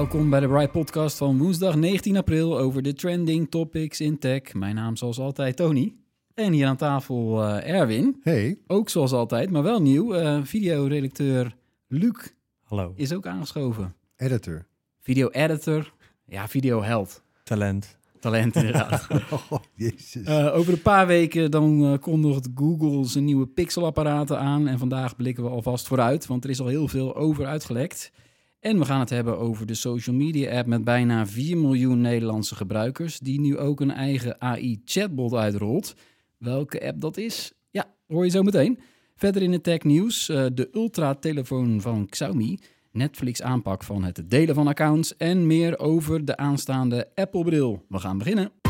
Welkom bij de Bright Podcast van woensdag 19 april over de trending topics in tech. Mijn naam zoals altijd Tony. En hier aan tafel eh, Erwin. Hey. Ook zoals altijd, maar wel nieuw. eh videoredacteur Luc Hallo. is ook aangeschoven. Editor. Video-editor. Ja, videoheld. Talent. Talent inderdaad. Oh, jezus. Eh, over een paar weken dan kondigt Google zijn nieuwe pixelapparaten aan. En vandaag blikken we alvast vooruit, want er is al heel veel over uitgelekt. En we gaan het hebben over de social media app met bijna 4 miljoen Nederlandse gebruikers, die nu ook een eigen AI-chatbot uitrolt. Welke app dat is, ja, hoor je zo meteen. Verder in het tech nieuws, eh, de Ultra-telefoon van Xiaomi, Netflix aanpak van het delen van accounts en meer over de aanstaande Apple-bril. We gaan beginnen.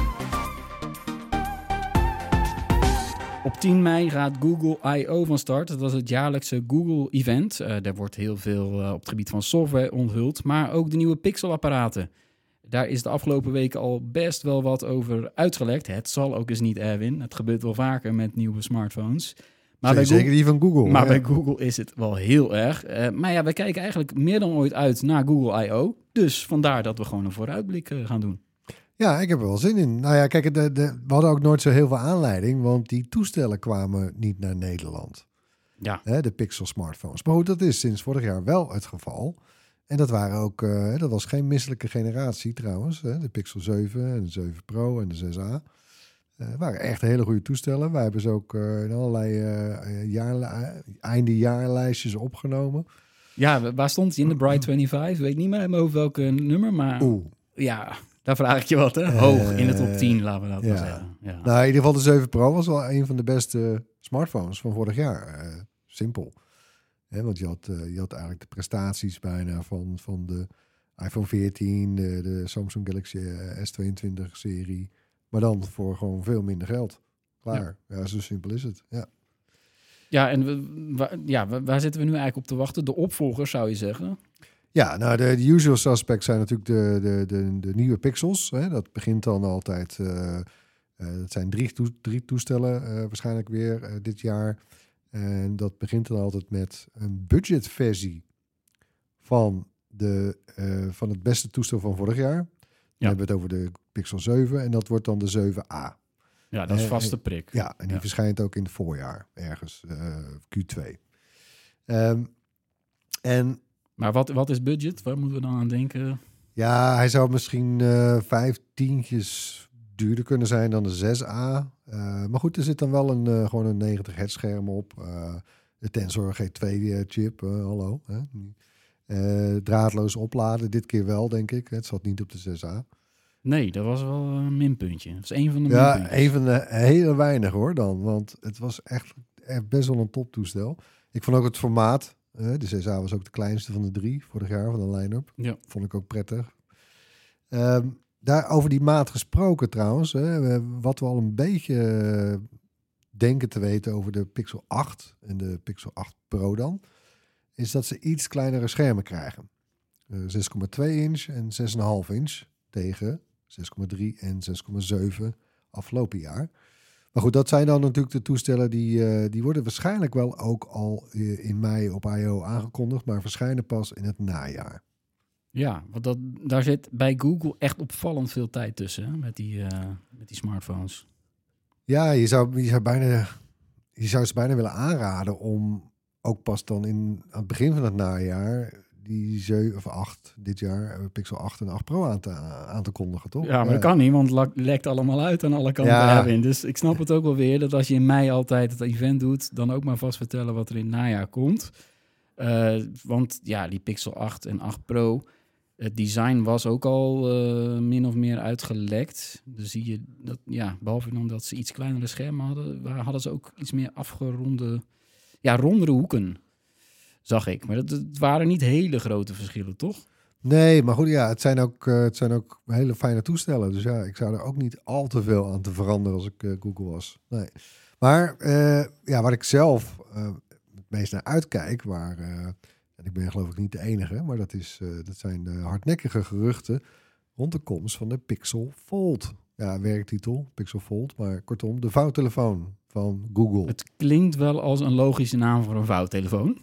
Op 10 mei gaat Google I.O. van start. Dat was het jaarlijkse Google-event. Eh daar wordt heel veel eh, op het gebied van software onthuld, maar ook de nieuwe Pixel-apparaten. Daar is de afgelopen weken al best wel wat over uitgelekt. Het zal ook eens niet, Erwin. Het gebeurt wel vaker met nieuwe smartphones. Maar bij, Zeker Google, die van Google. maar hè? bij Google is het wel heel erg. Eh, maar ja, we kijken eigenlijk meer dan ooit uit naar Google I.O. Dus vandaar dat we gewoon een vooruitblik gaan doen. Ja, ik heb er wel zin in. Nou ja, kijk, de, de, we hadden ook nooit zo heel veel aanleiding, want die toestellen kwamen niet naar Nederland. Ja, Hè, de Pixel smartphones. Maar goed, dat is sinds vorig jaar wel het geval. En dat waren ook, eh, dat was geen misselijke generatie trouwens. Hè? De Pixel 7 en de 7 Pro en de 6A. Eh waren echt hele goede toestellen. Wij hebben ze ook eh, in allerlei jaarli- eindejaarlijstjes opgenomen. Ja, waar stond hij in de Bright 25? Weet niet meer over welke nummer, maar Oeh. ja, daar vraag ik je wat, hè? Hoog in de top Eh, 10, laten we dat ja. maar zeggen. Ja. Nou, in ieder geval de 7 Pro was wel een van de beste smartphones van vorig jaar. Eh, simpel. Hè, want je had, eh, je had eigenlijk de prestaties bijna van, van de iPhone 14, de, de Samsung Galaxy eh, S22-serie. Maar dan voor gewoon veel minder geld. Klaar. Ja, zo simpel is het. Ja. ja, en we, waar, ja, waar- waar zitten we nu eigenlijk op te wachten? De opvolgers, zou je zeggen? Ja, nou, de, de usual suspects zijn natuurlijk de, de, de, de nieuwe pixels. Hè. Dat begint dan altijd... eh, dat zijn drie, drie toestellen eh, waarschijnlijk weer dit jaar. En dat begint dan altijd met een budgetversie van, de, van het beste toestel van vorig jaar. Dan Ja. hebben we het over de Pixel 7 en dat wordt dan de 7A. Ja, dat is vaste prik. Ja, en die Ja. verschijnt ook in het voorjaar, ergens, eh, Q2. Ehm, en Maar wat, wat is budget? Waar moeten we dan aan denken? Ja, hij zou misschien eh vijf tientjes duurder kunnen zijn dan de 6A. Eh, maar goed, er zit dan wel een, eh, gewoon een 90 hertz scherm op. De Tensor G2 eh, chip, eh, hallo. Hè? Draadloos opladen, dit keer wel, denk ik. Het zat niet op de 6A. Nee, dat was wel een minpuntje. Dat is een van de Ja, een van de hele weinig hoor dan. Want het was echt, echt best wel een toptoestel. Ik vond ook het formaat. Eh, de 6A was ook de kleinste van de drie vorig jaar van de line-up. Ja. Vond ik ook prettig. Ehm, daar over die maat gesproken trouwens. Hè, wat we al een beetje eh, denken te weten over de Pixel 8 en de Pixel 8 Pro dan. Is dat ze iets kleinere schermen krijgen. Eh, 6,2 inch en 6,5 inch tegen 6,3 en 6,7 afgelopen jaar. Maar goed, dat zijn dan natuurlijk de toestellen die, eh, die worden waarschijnlijk wel ook al eh, in mei op I.O. aangekondigd, maar verschijnen pas in het najaar. Ja, want dat, daar zit bij Google echt opvallend veel tijd tussen hè, met, die, eh, met die smartphones. Ja, je zou, je, zou bijna, je zou ze bijna willen aanraden om ook pas dan in, aan het begin van het najaar die 7 of 8 dit jaar, eh, Pixel 8 en 8 Pro aan te, aan te kondigen, toch? Ja, maar dat kan niet, want het lekt allemaal uit aan alle kanten. Ja. Erwin. Dus ik snap het ook wel weer dat als je in mei altijd het event doet, dan ook maar vast vertellen wat er in het najaar komt. Eh, want ja, die Pixel 8 en 8 Pro, Het design was ook al eh, min of meer uitgelekt. Dus zie je dat, ja, behalve dan dat ze iets kleinere schermen hadden, hadden ze ook iets meer afgeronde, ja, rondere hoeken, zag ik. Maar dat, het waren niet hele grote verschillen, toch? Nee, maar goed, ja, het zijn, ook, eh, het zijn ook hele fijne toestellen. Dus ja, ik zou er ook niet al te veel aan te veranderen als ik eh, Google was. Nee. Maar eh, ja, waar ik zelf het meest naar uitkijk, waar, en ik ben geloof ik niet de enige, maar dat, is, dat zijn de hardnekkige geruchten rond de komst van de Pixel Fold. Ja, werktitel, Pixel Fold, maar kortom, de vouwtelefoon van Google. Het klinkt wel als een logische naam voor een vouwtelefoon.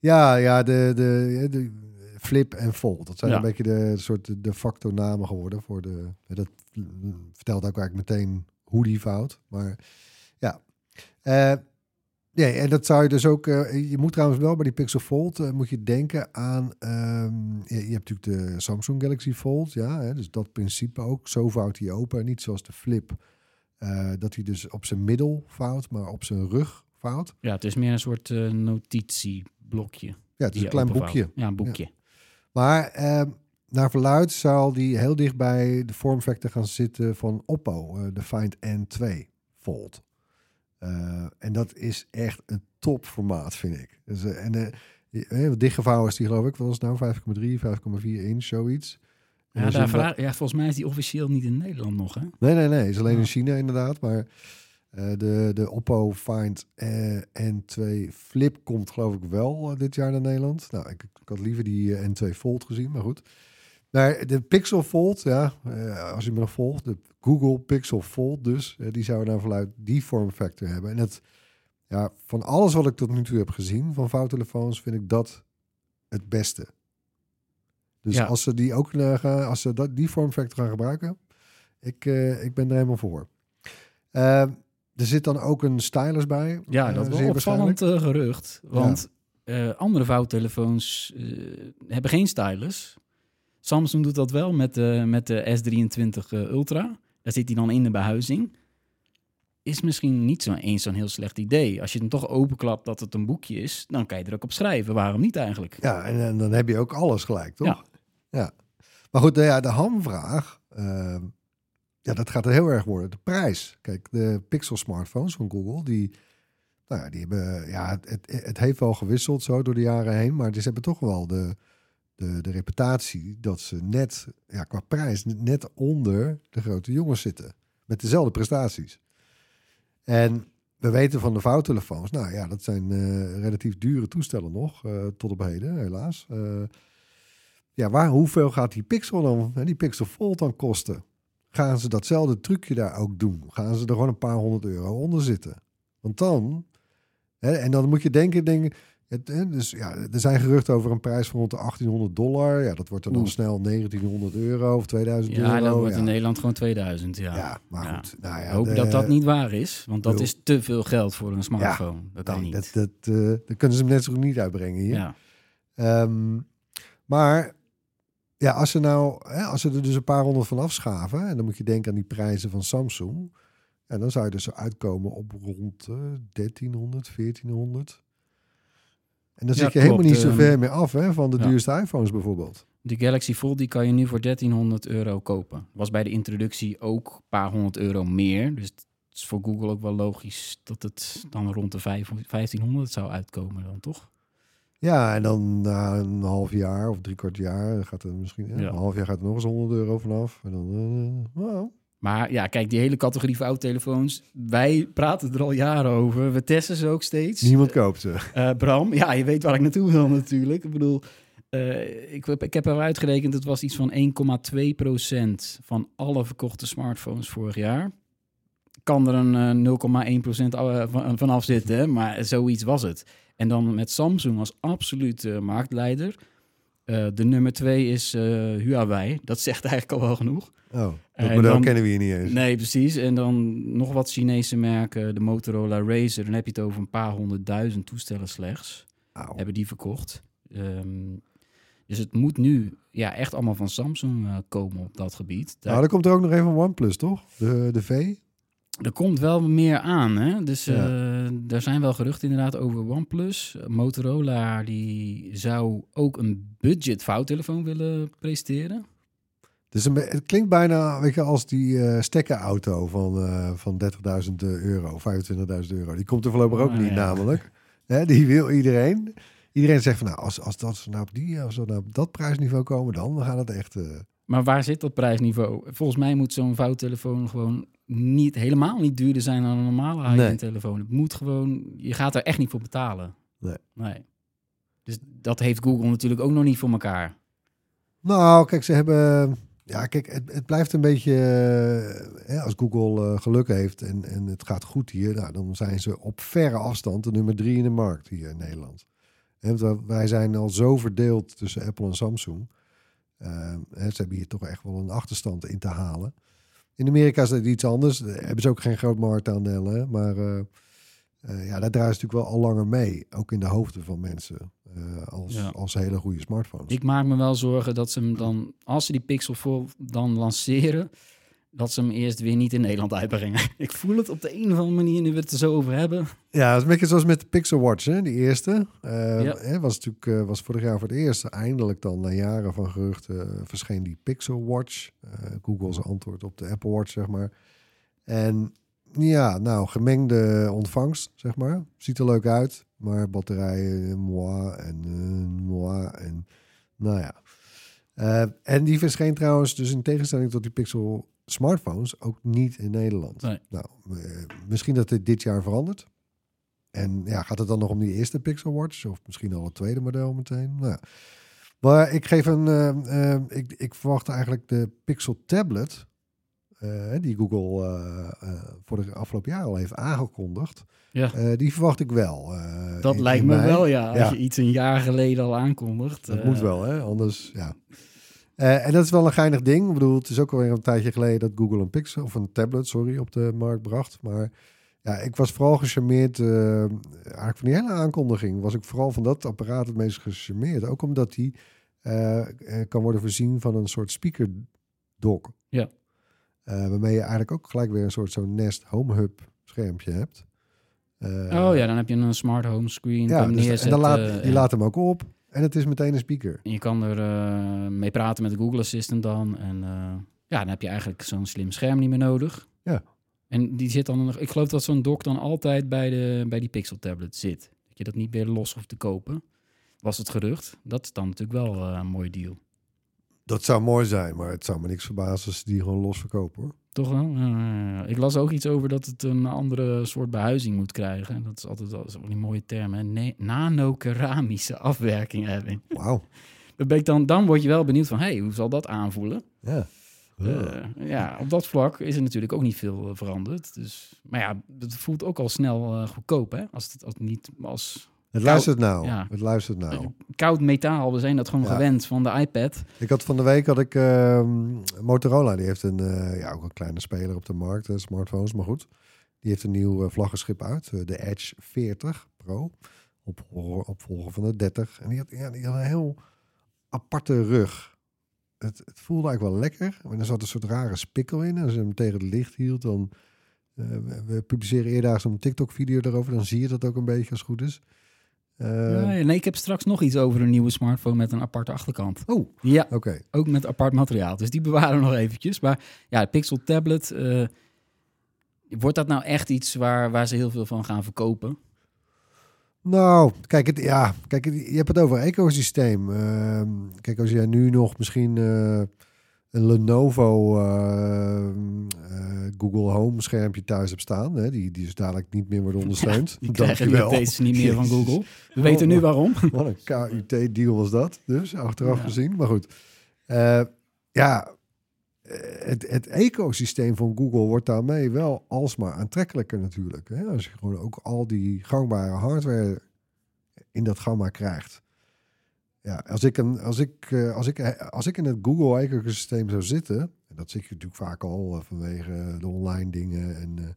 Ja, ja, de, de, de Flip en Fold. Dat zijn Ja. een beetje de soort de facto namen geworden voor de. Dat vertelt ook eigenlijk meteen hoe die fout. Maar ja. Eh, nee, en dat zou je dus ook. eh, je moet trouwens wel bij die Pixel Fold eh, moet je denken aan. ehm, je, je hebt natuurlijk de Samsung Galaxy Fold. Ja, hè, dus dat principe ook. Zo vouwt hij open. Niet zoals de Flip. dat hij dus op zijn middel vouwt, maar op zijn rug Ja, het is meer een soort eh, notitieblokje. Ja, het is een klein openvouwt. boekje. Ja, een boekje. Maar eh, naar verluid zal die heel dicht bij de vormfactor gaan zitten van Oppo, eh, de Find N2 Fold. Eh, en dat is echt een topformaat, vind ik. Dus, en eh, dichtgevouwen is die geloof ik, wat was het nou? 5,3, 5,4 inch, zoiets. Ja, je daar vraag, ja, volgens mij is die officieel niet in Nederland nog, hè? Nee, nee, nee. Is alleen Ja. in China inderdaad. Maar eh, de, de Oppo Find eh, N2 Flip komt geloof ik wel eh, dit jaar naar Nederland. Nou, ik, ik had liever die eh, N2 Fold gezien, maar goed. Maar de Pixel Fold, ja, als je me nog volgt, de Google Pixel Fold dus, die zou nou vanuit die vormfactor hebben. En het, ja, van alles wat ik tot nu toe heb gezien van vouwtelefoons, vind ik dat het beste. Dus Ja. als ze die ook gaan, als ze dat, die vormfactor gaan gebruiken, ik, ik ben er helemaal voor. Er zit dan ook een stylus bij. Ja, eh, dat is waarschijnlijk. opvallend eh, gerucht. Want eh, andere vouwtelefoons hebben geen stylus. Samsung doet dat wel met de, met de S23 eh, Ultra. Daar zit hij dan in de behuizing. Is misschien niet zo eens zo'n heel slecht idee. Als je hem toch openklapt dat het een boekje is, dan kan je er ook op schrijven. Waarom niet eigenlijk? Ja, en, en dan heb je ook alles gelijk, toch? Ja. Ja. Maar goed, de, ja, de hamvraag, ja, dat gaat er heel erg worden. De prijs. Kijk, de Pixel smartphones van Google, die, nou ja, die hebben, ja, het, het, heeft wel gewisseld zo door de jaren heen, maar ze hebben toch wel de, de, de reputatie dat ze net, ja, qua prijs, net onder de grote jongens zitten. Met dezelfde prestaties. En we weten van de vouwtelefoons, nou ja, dat zijn eh, relatief dure toestellen nog, eh, tot op heden, helaas. Eh, ja, waar, hoeveel gaat die Pixel dan, die Pixel Fold dan kosten? Gaan ze datzelfde trucje daar ook doen? Gaan ze er gewoon een paar honderd euro onder zitten? Want dan, hè, en dan moet je denken, denken het, hè, dus ja, er zijn geruchten over een prijs van rond de 1800 dollar. Ja, dat wordt dan Oeh. snel 1900 euro of 2000 Ja, euro. dat wordt ja. in Nederland gewoon 2000. Ja, Ja, maar Ja. goed. Nou ja, Ik hoop de- dat dat niet waar is, want dat is te veel geld voor een smartphone. dat kan nee, niet. Dat, dat, eh, dat kunnen ze hem net zo goed niet uitbrengen hier. ja. Ehm, maar ja, als ze nou, hè, als ze er dus een paar honderd van afschaven, en dan moet je denken aan die prijzen van Samsung, en dan zou je dus zo uitkomen op rond eh 1300, 1400. En dan Ja, zit je helemaal niet zo ehm, ver meer af hè, van de ja. duurste iPhones bijvoorbeeld. De Galaxy Fold die kan je nu voor 1300 euro kopen. Was bij de introductie ook een paar honderd euro meer. Dus het is voor Google ook wel logisch dat het dan rond de vijf- 1500 zou uitkomen dan, toch? Ja, en dan na een half jaar of drie kwart jaar gaat er misschien, Ja. een half jaar gaat er nog eens 100 euro vanaf. En dan, eh, nou, Maar ja, kijk, die hele categorie vouwtelefoons, wij praten er al jaren over. We testen ze ook steeds. niemand koopt ze. Eh, Bram, ja, je weet waar ik naartoe wil natuurlijk. Ik bedoel, eh, ik, heb- ik heb eruit gerekend, het was iets van 1,2% van alle verkochte smartphones vorig jaar. Kan er een eh, 0,1% a- van, vanaf zitten, hè, maar zoiets was het. En dan met Samsung als absolute marktleider. Eh, de nummer twee is eh, Huawei. Dat zegt eigenlijk al wel genoeg. Oh, dat model dan- kennen we hier niet eens. Nee, precies. En dan nog wat Chinese merken, de Motorola Razer. Dan heb je het over een paar honderdduizend toestellen slechts hebben die verkocht. Ehm, dus het moet nu ja, echt allemaal van Samsung eh, komen op dat gebied. Daar- Nou, dan komt er ook nog even OnePlus, toch? De, de V. Er komt wel meer aan, hè? Dus Ja. eh, er zijn wel geruchten inderdaad over OnePlus. Motorola die zou ook een budget vouwtelefoon willen presenteren. Dus een, het klinkt bijna weet je, als die eh stekkerauto van, eh van 30.000 euro, 25.000 euro. Die komt er voorlopig ook Oh, niet, ja. namelijk. Hè, die wil iedereen. Iedereen zegt van, nou, als, als, dat, nou op die, als we nou op dat prijsniveau komen, dan gaat het echt... Maar waar zit dat prijsniveau? Volgens mij moet zo'n vouwtelefoon gewoon niet, helemaal niet duurder zijn dan een normale high-end Nee. telefoon. Het moet gewoon, je gaat er echt niet voor betalen. Nee. nee. Dus dat heeft Google natuurlijk ook nog niet voor elkaar. Nou, kijk, ze hebben. Ja, kijk, het, het blijft een beetje. eh, hè, als Google eh, geluk heeft en, en het gaat goed hier, nou, dan zijn ze op verre afstand de nummer drie in de markt hier in Nederland. En wij zijn al zo verdeeld tussen Apple en Samsung. Eh, hè, ze hebben hier toch echt wel een achterstand in te halen. In Amerika is het iets anders. Daar hebben ze ook geen groot marktaandeel, hè? maar eh, eh, ja, daar draaien ze natuurlijk wel al langer mee. Ook in de hoofden van mensen. eh, als, Ja. als hele goede smartphones. Ik maak me wel zorgen dat ze hem dan, als ze die Pixel voor dan lanceren, dat ze hem eerst weer niet in Nederland uitbrengen. Ik voel het op de een of andere manier, nu we het er zo over hebben. Ja, dat is een beetje zoals met de Pixel Watch, hè, die eerste. Eh, Ja. hè, was natuurlijk eh, was vorig jaar voor het eerst eindelijk dan na jaren van geruchten eh, verscheen die Pixel Watch. Google's antwoord op de Apple Watch, zeg maar. En ja, nou, gemengde ontvangst, zeg maar. Ziet er leuk uit, maar batterijen, moi en moi en nou ja. En die verscheen trouwens, dus in tegenstelling tot die Pixel smartphones, ook niet in Nederland. Nee. Nou, eh, misschien dat dit dit jaar verandert. En ja, gaat het dan nog om die eerste Pixel Watch? Of misschien al het tweede model meteen? Nou, ja. Maar ik geef een... eh, eh, ik, ik verwacht eigenlijk de Pixel Tablet... die Google voor de afgelopen jaar al heeft aangekondigd. Ja. die verwacht ik wel. Dat lijkt me wel, ja. Als Ja. je iets een jaar geleden al aankondigt. Dat moet wel, hè? Anders, ja. Eh, en dat is wel een geinig ding. Ik bedoel, het is ook alweer een tijdje geleden dat Google een Pixel, of een tablet, sorry, op de markt bracht. Maar ja, ik was vooral gecharmeerd, eh, eigenlijk van die hele aankondiging, was ik vooral van dat apparaat het meest gecharmeerd. Ook omdat die eh, kan worden voorzien van een soort speaker dock. Ja. Waarmee je eigenlijk ook gelijk weer een soort zo'n Nest Home Hub schermpje hebt. Oh ja, dan heb je een smart home screen. ja, dus- en dan laat, die laat hem ook op. En het is meteen een speaker. En je kan er eh, mee praten met de Google Assistant dan. En eh, ja, dan heb je eigenlijk zo'n slim scherm niet meer nodig. Ja. En die zit dan nog. Ik geloof dat zo'n dock dan altijd bij, de, bij die Pixel tablet zit. Dat je dat niet meer los hoeft te kopen. Was het gerucht. Dat is dan natuurlijk wel eh, een mooi deal. Dat zou mooi zijn, maar het zou me niks verbazen als ze die gewoon los verkopen. Hoor. Toch wel? Ik las ook iets over dat het een andere soort behuizing moet krijgen. Dat is altijd wel zo'n die mooie term. hè. Nano-keramische afwerking hebben. Wauw. Dan, dan, dan word je wel benieuwd van, hey, hoe zal dat aanvoelen? Ja. Eh, ja, op dat vlak is er natuurlijk ook niet veel eh, veranderd. Dus, maar ja, het voelt ook al snel eh, goedkoop, hè? Als het, als het niet als het luistert nou. ja. Het luistert nou. koud metaal, we zijn dat gewoon Ja. gewend van de iPad. Ik had van de week had ik ehm, Motorola. Die heeft een eh, ja ook een kleine speler op de markt, eh, smartphones, maar goed. Die heeft een nieuw eh, vlaggenschip uit, eh, de Edge 40 Pro, opvolger, opvolger van de 30. En die had, ja, die had een heel aparte rug. Het, het voelde eigenlijk wel lekker, maar er zat een soort rare spikkel in. En als je hem tegen het licht hield, dan eh, we, publiceren eerder zo'n TikTok-video erover. Dan zie je dat ook een beetje als het goed is. Eh, Ja, nee, ik heb straks nog iets over een nieuwe smartphone met een aparte achterkant. Oh, Ja, oké. ook met apart materiaal. Dus die bewaren we nog eventjes. Maar ja, Pixel Tablet, eh, wordt dat nou echt iets waar, waar ze heel veel van gaan verkopen? Nou, kijk, het, ja, kijk, het- je hebt het over ecosysteem. Ehm, kijk, als jij nu nog misschien eh, een Lenovo eh, eh, Google Home schermpje thuis hebt staan, hè, die, die dus dadelijk niet meer wordt ondersteund. Die krijgen die Dankjewel. updates niet meer van. Google. We weten nu waarom. Wat een KUT-deal was dat, dus achteraf Ja. gezien. Maar goed, Eh, ja, het, het ecosysteem van Google wordt daarmee wel alsmaar aantrekkelijker natuurlijk. Hè? Als je gewoon ook al die gangbare hardware in dat gamma krijgt. Ja, als ik, een, als ik, eh, als ik, eh, als ik in het Google-ecosysteem zou zitten, en dat zit je natuurlijk vaak al eh, vanwege de online dingen, en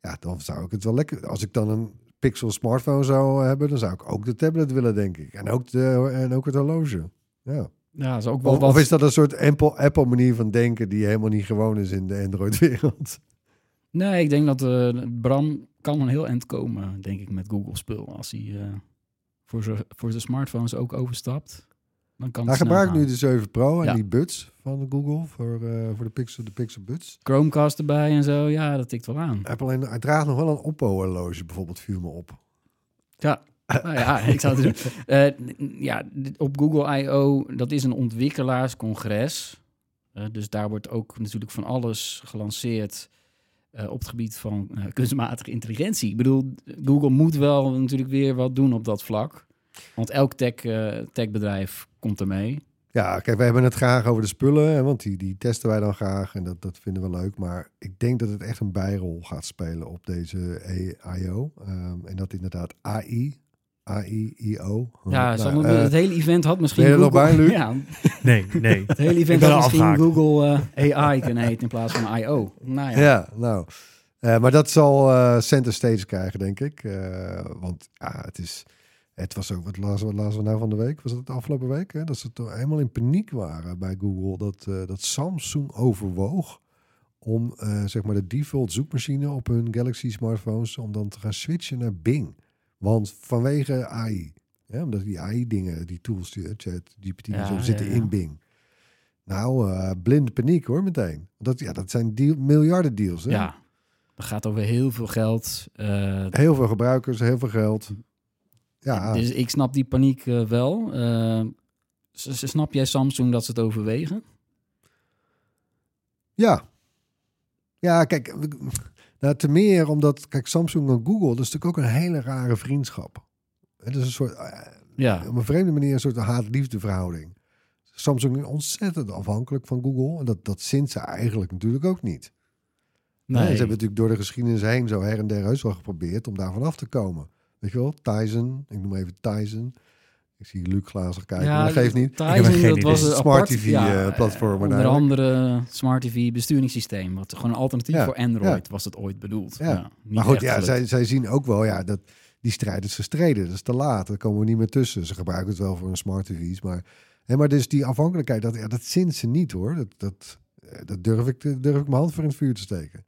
ja, dan zou ik het wel lekker. Als ik dan een Pixel smartphone zou hebben, dan zou ik ook de tablet willen, denk ik. En ook, de, en ook het horloge. Ja. Is ook wel Of, wat. of is dat een soort Apple, Apple manier van denken die helemaal niet gewoon is in de Android-wereld? Nee, ik denk dat eh, Bram kan een heel eind komen, denk ik, met Google spul. Als hij voor zijn voor zijn smartphones ook overstapt. Dan kan Hij gebruikt gaan. nu de 7 Pro en Ja. die buds van Google voor, eh, voor de Pixel, de Pixel buds. Chromecast erbij en zo. Ja, dat tikt wel aan. Heeft alleen, hij draagt nog wel een Oppo-horloge bijvoorbeeld, viel me op. Ja, nou ja, ik zou het doen. Eh, ja, op Google I.O., dat is een ontwikkelaarscongres. Eh, dus daar wordt ook natuurlijk van alles gelanceerd eh, op het gebied van eh, kunstmatige intelligentie. Ik bedoel, Google moet wel natuurlijk weer wat doen op dat vlak. Want elk tech, eh, techbedrijf komt ermee. Ja, kijk, wij hebben het graag over de spullen, want die, die testen wij dan graag en dat, dat vinden we leuk. Maar ik denk dat het echt een bijrol gaat spelen op deze I.O. Ehm, en dat inderdaad AI, AI-I.O. Ja, Nou, eh, het hele event had misschien ben je er nog Google... bij, Luc? Ja, Nee, nee. het hele event had misschien. Google eh, AI kunnen heten in plaats van I.O. Nou ja. Ja, nou. Eh, maar dat zal eh, center stage krijgen, denk ik. Eh, want ja, het is... Het was ook, wat lazen, we, lazen we nou van de week? Was het de afgelopen week? Hè? Dat ze toch helemaal in paniek waren bij Google. Dat, eh, dat Samsung overwoog om eh, zeg maar de default zoekmachine op hun Galaxy smartphones... om dan te gaan switchen naar Bing. Want vanwege AI. Hè? Omdat die AI-dingen, die tools, die eh, chat, GPT, en Ja, zo, ja, zitten ja. in Bing. Nou, eh, blinde paniek hoor, meteen. Dat, ja, dat zijn deal, miljarden deals. Hè? Ja, het gaat over heel veel geld. eh, Heel veel gebruikers, heel veel geld. Ja, Dus ik snap die paniek eh, wel. Snap jij Samsung dat ze het overwegen? ja. Ja, kijk, nou, te meer omdat, kijk, Samsung en Google, dat is natuurlijk ook een hele rare vriendschap. Het is een soort, eh, Ja, op een vreemde manier, een soort haat-liefde verhouding. Samsung is ontzettend afhankelijk van Google. En dat, dat sinds ze eigenlijk natuurlijk ook niet. nee. Ze hebben natuurlijk door de geschiedenis heen zo her en der heus wel geprobeerd om daarvan af te komen. Weet je wel, Tyson, ik noem even Tyson. Ik zie Luc glazig kijken, maar dat geeft niet. Tyson, heb geen dat was een Smart apart, TV, ja, eh, platform Onder andere Smart TV besturingssysteem. Wat gewoon een alternatief Ja, voor Android was het ooit bedoeld. Ja. Maar goed, ja, zij, zij zien ook wel, ja, dat die strijd is gestreden. Dat is te laat, daar komen we niet meer tussen. Ze gebruiken het wel voor een smart TV's, maar... Hè, maar dus die afhankelijkheid, dat, ja, dat zint ze niet hoor. Dat, dat, eh, dat durf, ik, durf ik mijn hand voor in het vuur te steken.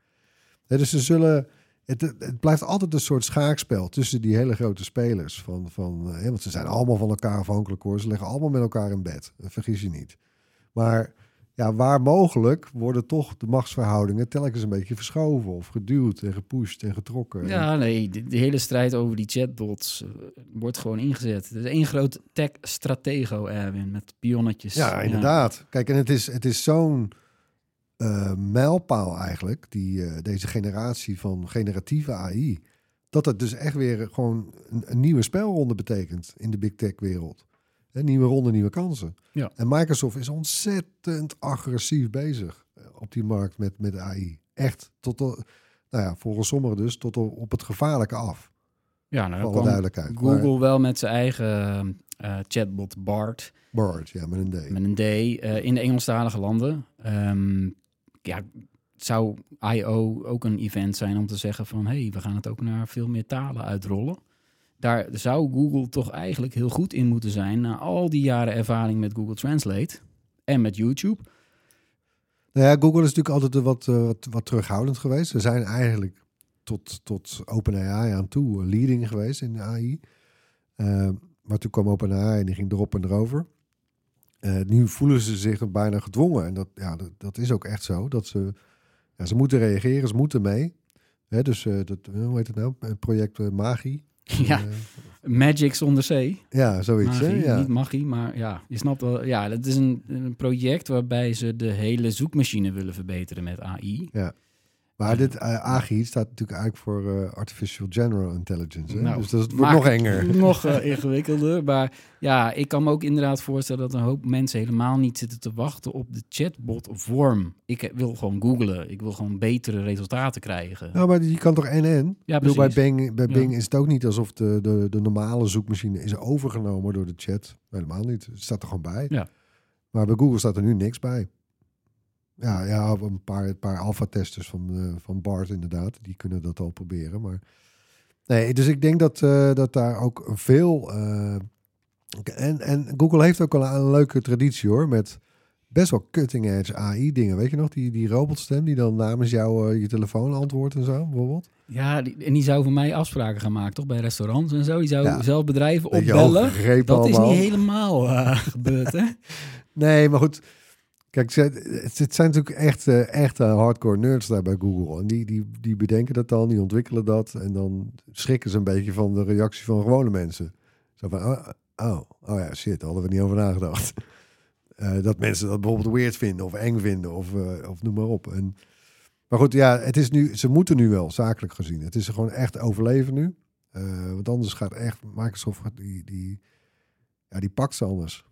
Hè, dus ze zullen... Het, het blijft altijd een soort schaakspel tussen die hele grote spelers. Van, van, eh, hè, want ze zijn allemaal van elkaar afhankelijk hoor. Ze liggen allemaal met elkaar in bed. Dat vergis je niet. Maar ja, waar mogelijk worden toch de machtsverhoudingen telkens een beetje verschoven of geduwd en gepusht en getrokken. Ja, nee, de, de hele strijd over die chatbots eh, wordt gewoon ingezet. Het is één groot tech-stratego, Erwin, met pionnetjes. Ja, inderdaad. Kijk, en het is, het is zo'n eh, mijlpaal eigenlijk, die, eh, deze generatie van generatieve AI, dat het dus echt weer gewoon een, een nieuwe spelronde betekent in de big tech wereld. Nieuwe ronde, nieuwe kansen. Ja. En Microsoft is ontzettend agressief bezig eh, op die markt met, met AI. Echt, tot, nou ja, volgens sommigen dus, tot op het gevaarlijke af. Ja, nou, alle duidelijkheid. Google wel met zijn eigen chatbot BART, Bard, ja, met een D. met een D, in de Engelstalige landen. Ehm, ja, zou I.O. ook een event zijn om te zeggen van... hé, hey, we gaan het ook naar veel meer talen uitrollen. Daar zou Google toch eigenlijk heel goed in moeten zijn... na al die jaren ervaring met Google Translate en met YouTube. Nou ja, Google is natuurlijk altijd wat, eh, wat, wat terughoudend geweest. Ze zijn eigenlijk tot, tot OpenAI aan toe eh, leading geweest in de AI. Eh, maar toen kwam OpenAI en die ging erop en erover. Eh, nu voelen ze zich bijna gedwongen. En dat, ja, dat, dat is ook echt zo. Dat ze, ja, ze moeten reageren, ze moeten mee. Hè, dus eh, dat, hoe heet het nou? Project eh, Magi. Ja, Magic zonder C. ja, zoiets. hè? Magie, Ja. niet magie, maar ja, je snapt wel. Ja, dat is een, een project waarbij ze de hele zoekmachine willen verbeteren met AI. Maar dit uh, AGI staat natuurlijk eigenlijk voor eh, Artificial General Intelligence. Hè? Nou, dus dat wordt maakt nog enger. Nog eh, ingewikkelder. Maar ja, ik kan me ook inderdaad voorstellen dat een hoop mensen helemaal niet zitten te wachten op de chatbot vorm. Ik eh, wil gewoon googlen. Ik wil gewoon betere resultaten krijgen. Nou, maar je kan toch NN? Ja, Ik bedoel, bij. Bing, bij Ja. Bing is het ook niet alsof de, de, de normale zoekmachine is overgenomen door de chat. Helemaal niet. Het staat er gewoon bij. Ja. Maar bij Google staat er nu niks bij. Ja, ja een paar, een paar alpha-testers van, eh, van BART inderdaad. Die kunnen dat al proberen. Maar nee, dus ik denk dat, eh, dat daar ook veel... eh, en, en Google heeft ook al een leuke traditie hoor. Met best wel cutting edge AI dingen. Weet je nog, die, die robotstem die dan namens jou je telefoon antwoordt en zo, bijvoorbeeld? Ja, die, en die zou voor mij afspraken gaan maken, toch? Bij restaurants en zo. Die zou Ja. zelf bedrijven opbellen. Dat is niet helemaal gebeurd, hè? Nee, maar goed. Kijk, het, zijn natuurlijk echt, eh, echt hardcore nerds daar bij Google. En die, die, die bedenken dat dan, die ontwikkelen dat. En dan schrikken ze een beetje van de reactie van gewone mensen. Zo van, oh, oh, oh ja, shit, daar hadden we niet over nagedacht. Eh, dat mensen dat bijvoorbeeld weird vinden of eng vinden of, eh, of noem maar op. En, maar goed, ja, het is nu, ze moeten nu wel, zakelijk gezien. Het is gewoon echt overleven nu. Want anders gaat echt, Microsoft, die, die, ja, die pakt ze anders.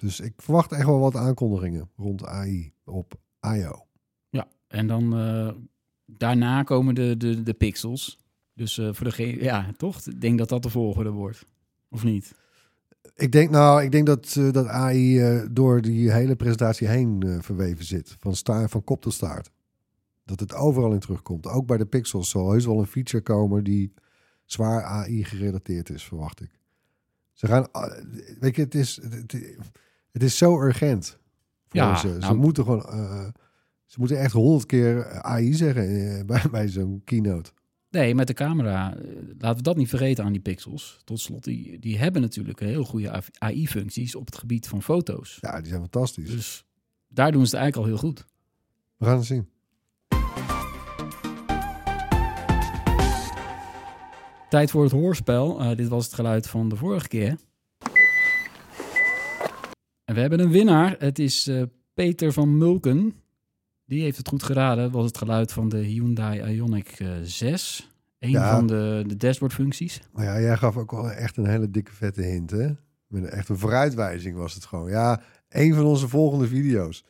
Dus ik verwacht echt wel wat aankondigingen rond AI op I.O. Ja, en dan eh, daarna komen de, de, de pixels. Dus eh, voor degene, ja, toch? Ik denk dat dat de volgende wordt. Of niet? Ik denk nou, ik denk dat, eh, dat AI door die hele presentatie heen verweven zit. Van, sta, van kop tot staart. Dat het overal in terugkomt. Ook bij de pixels zal heus wel een feature komen die zwaar AI gerelateerd is, verwacht ik. Ze gaan, weet je, het is, het, het is zo urgent voor Ja, ze. Ze nou- moeten gewoon, eh, ze moeten echt honderd keer AI zeggen eh, bij, bij zo'n keynote. Nee, met de camera, eh, laten we dat niet vergeten aan die pixels. Tot slot, die, die hebben natuurlijk heel goede AI-functies op het gebied van foto's. Ja, die zijn fantastisch. Dus daar doen ze het eigenlijk al heel goed. We gaan het zien. Tijd voor het hoorspel. Dit was het geluid van de vorige keer. En we hebben een winnaar. Het is eh, Peter van Mulken. Die heeft het goed geraden. Het was het geluid van de Hyundai Ioniq eh, 6. Een Ja. van de, de dashboardfuncties. Maar ja, jij gaf ook wel echt een hele dikke vette hint, hè? Met een, echt een vooruitwijzing was het gewoon. Ja, een van onze volgende video's.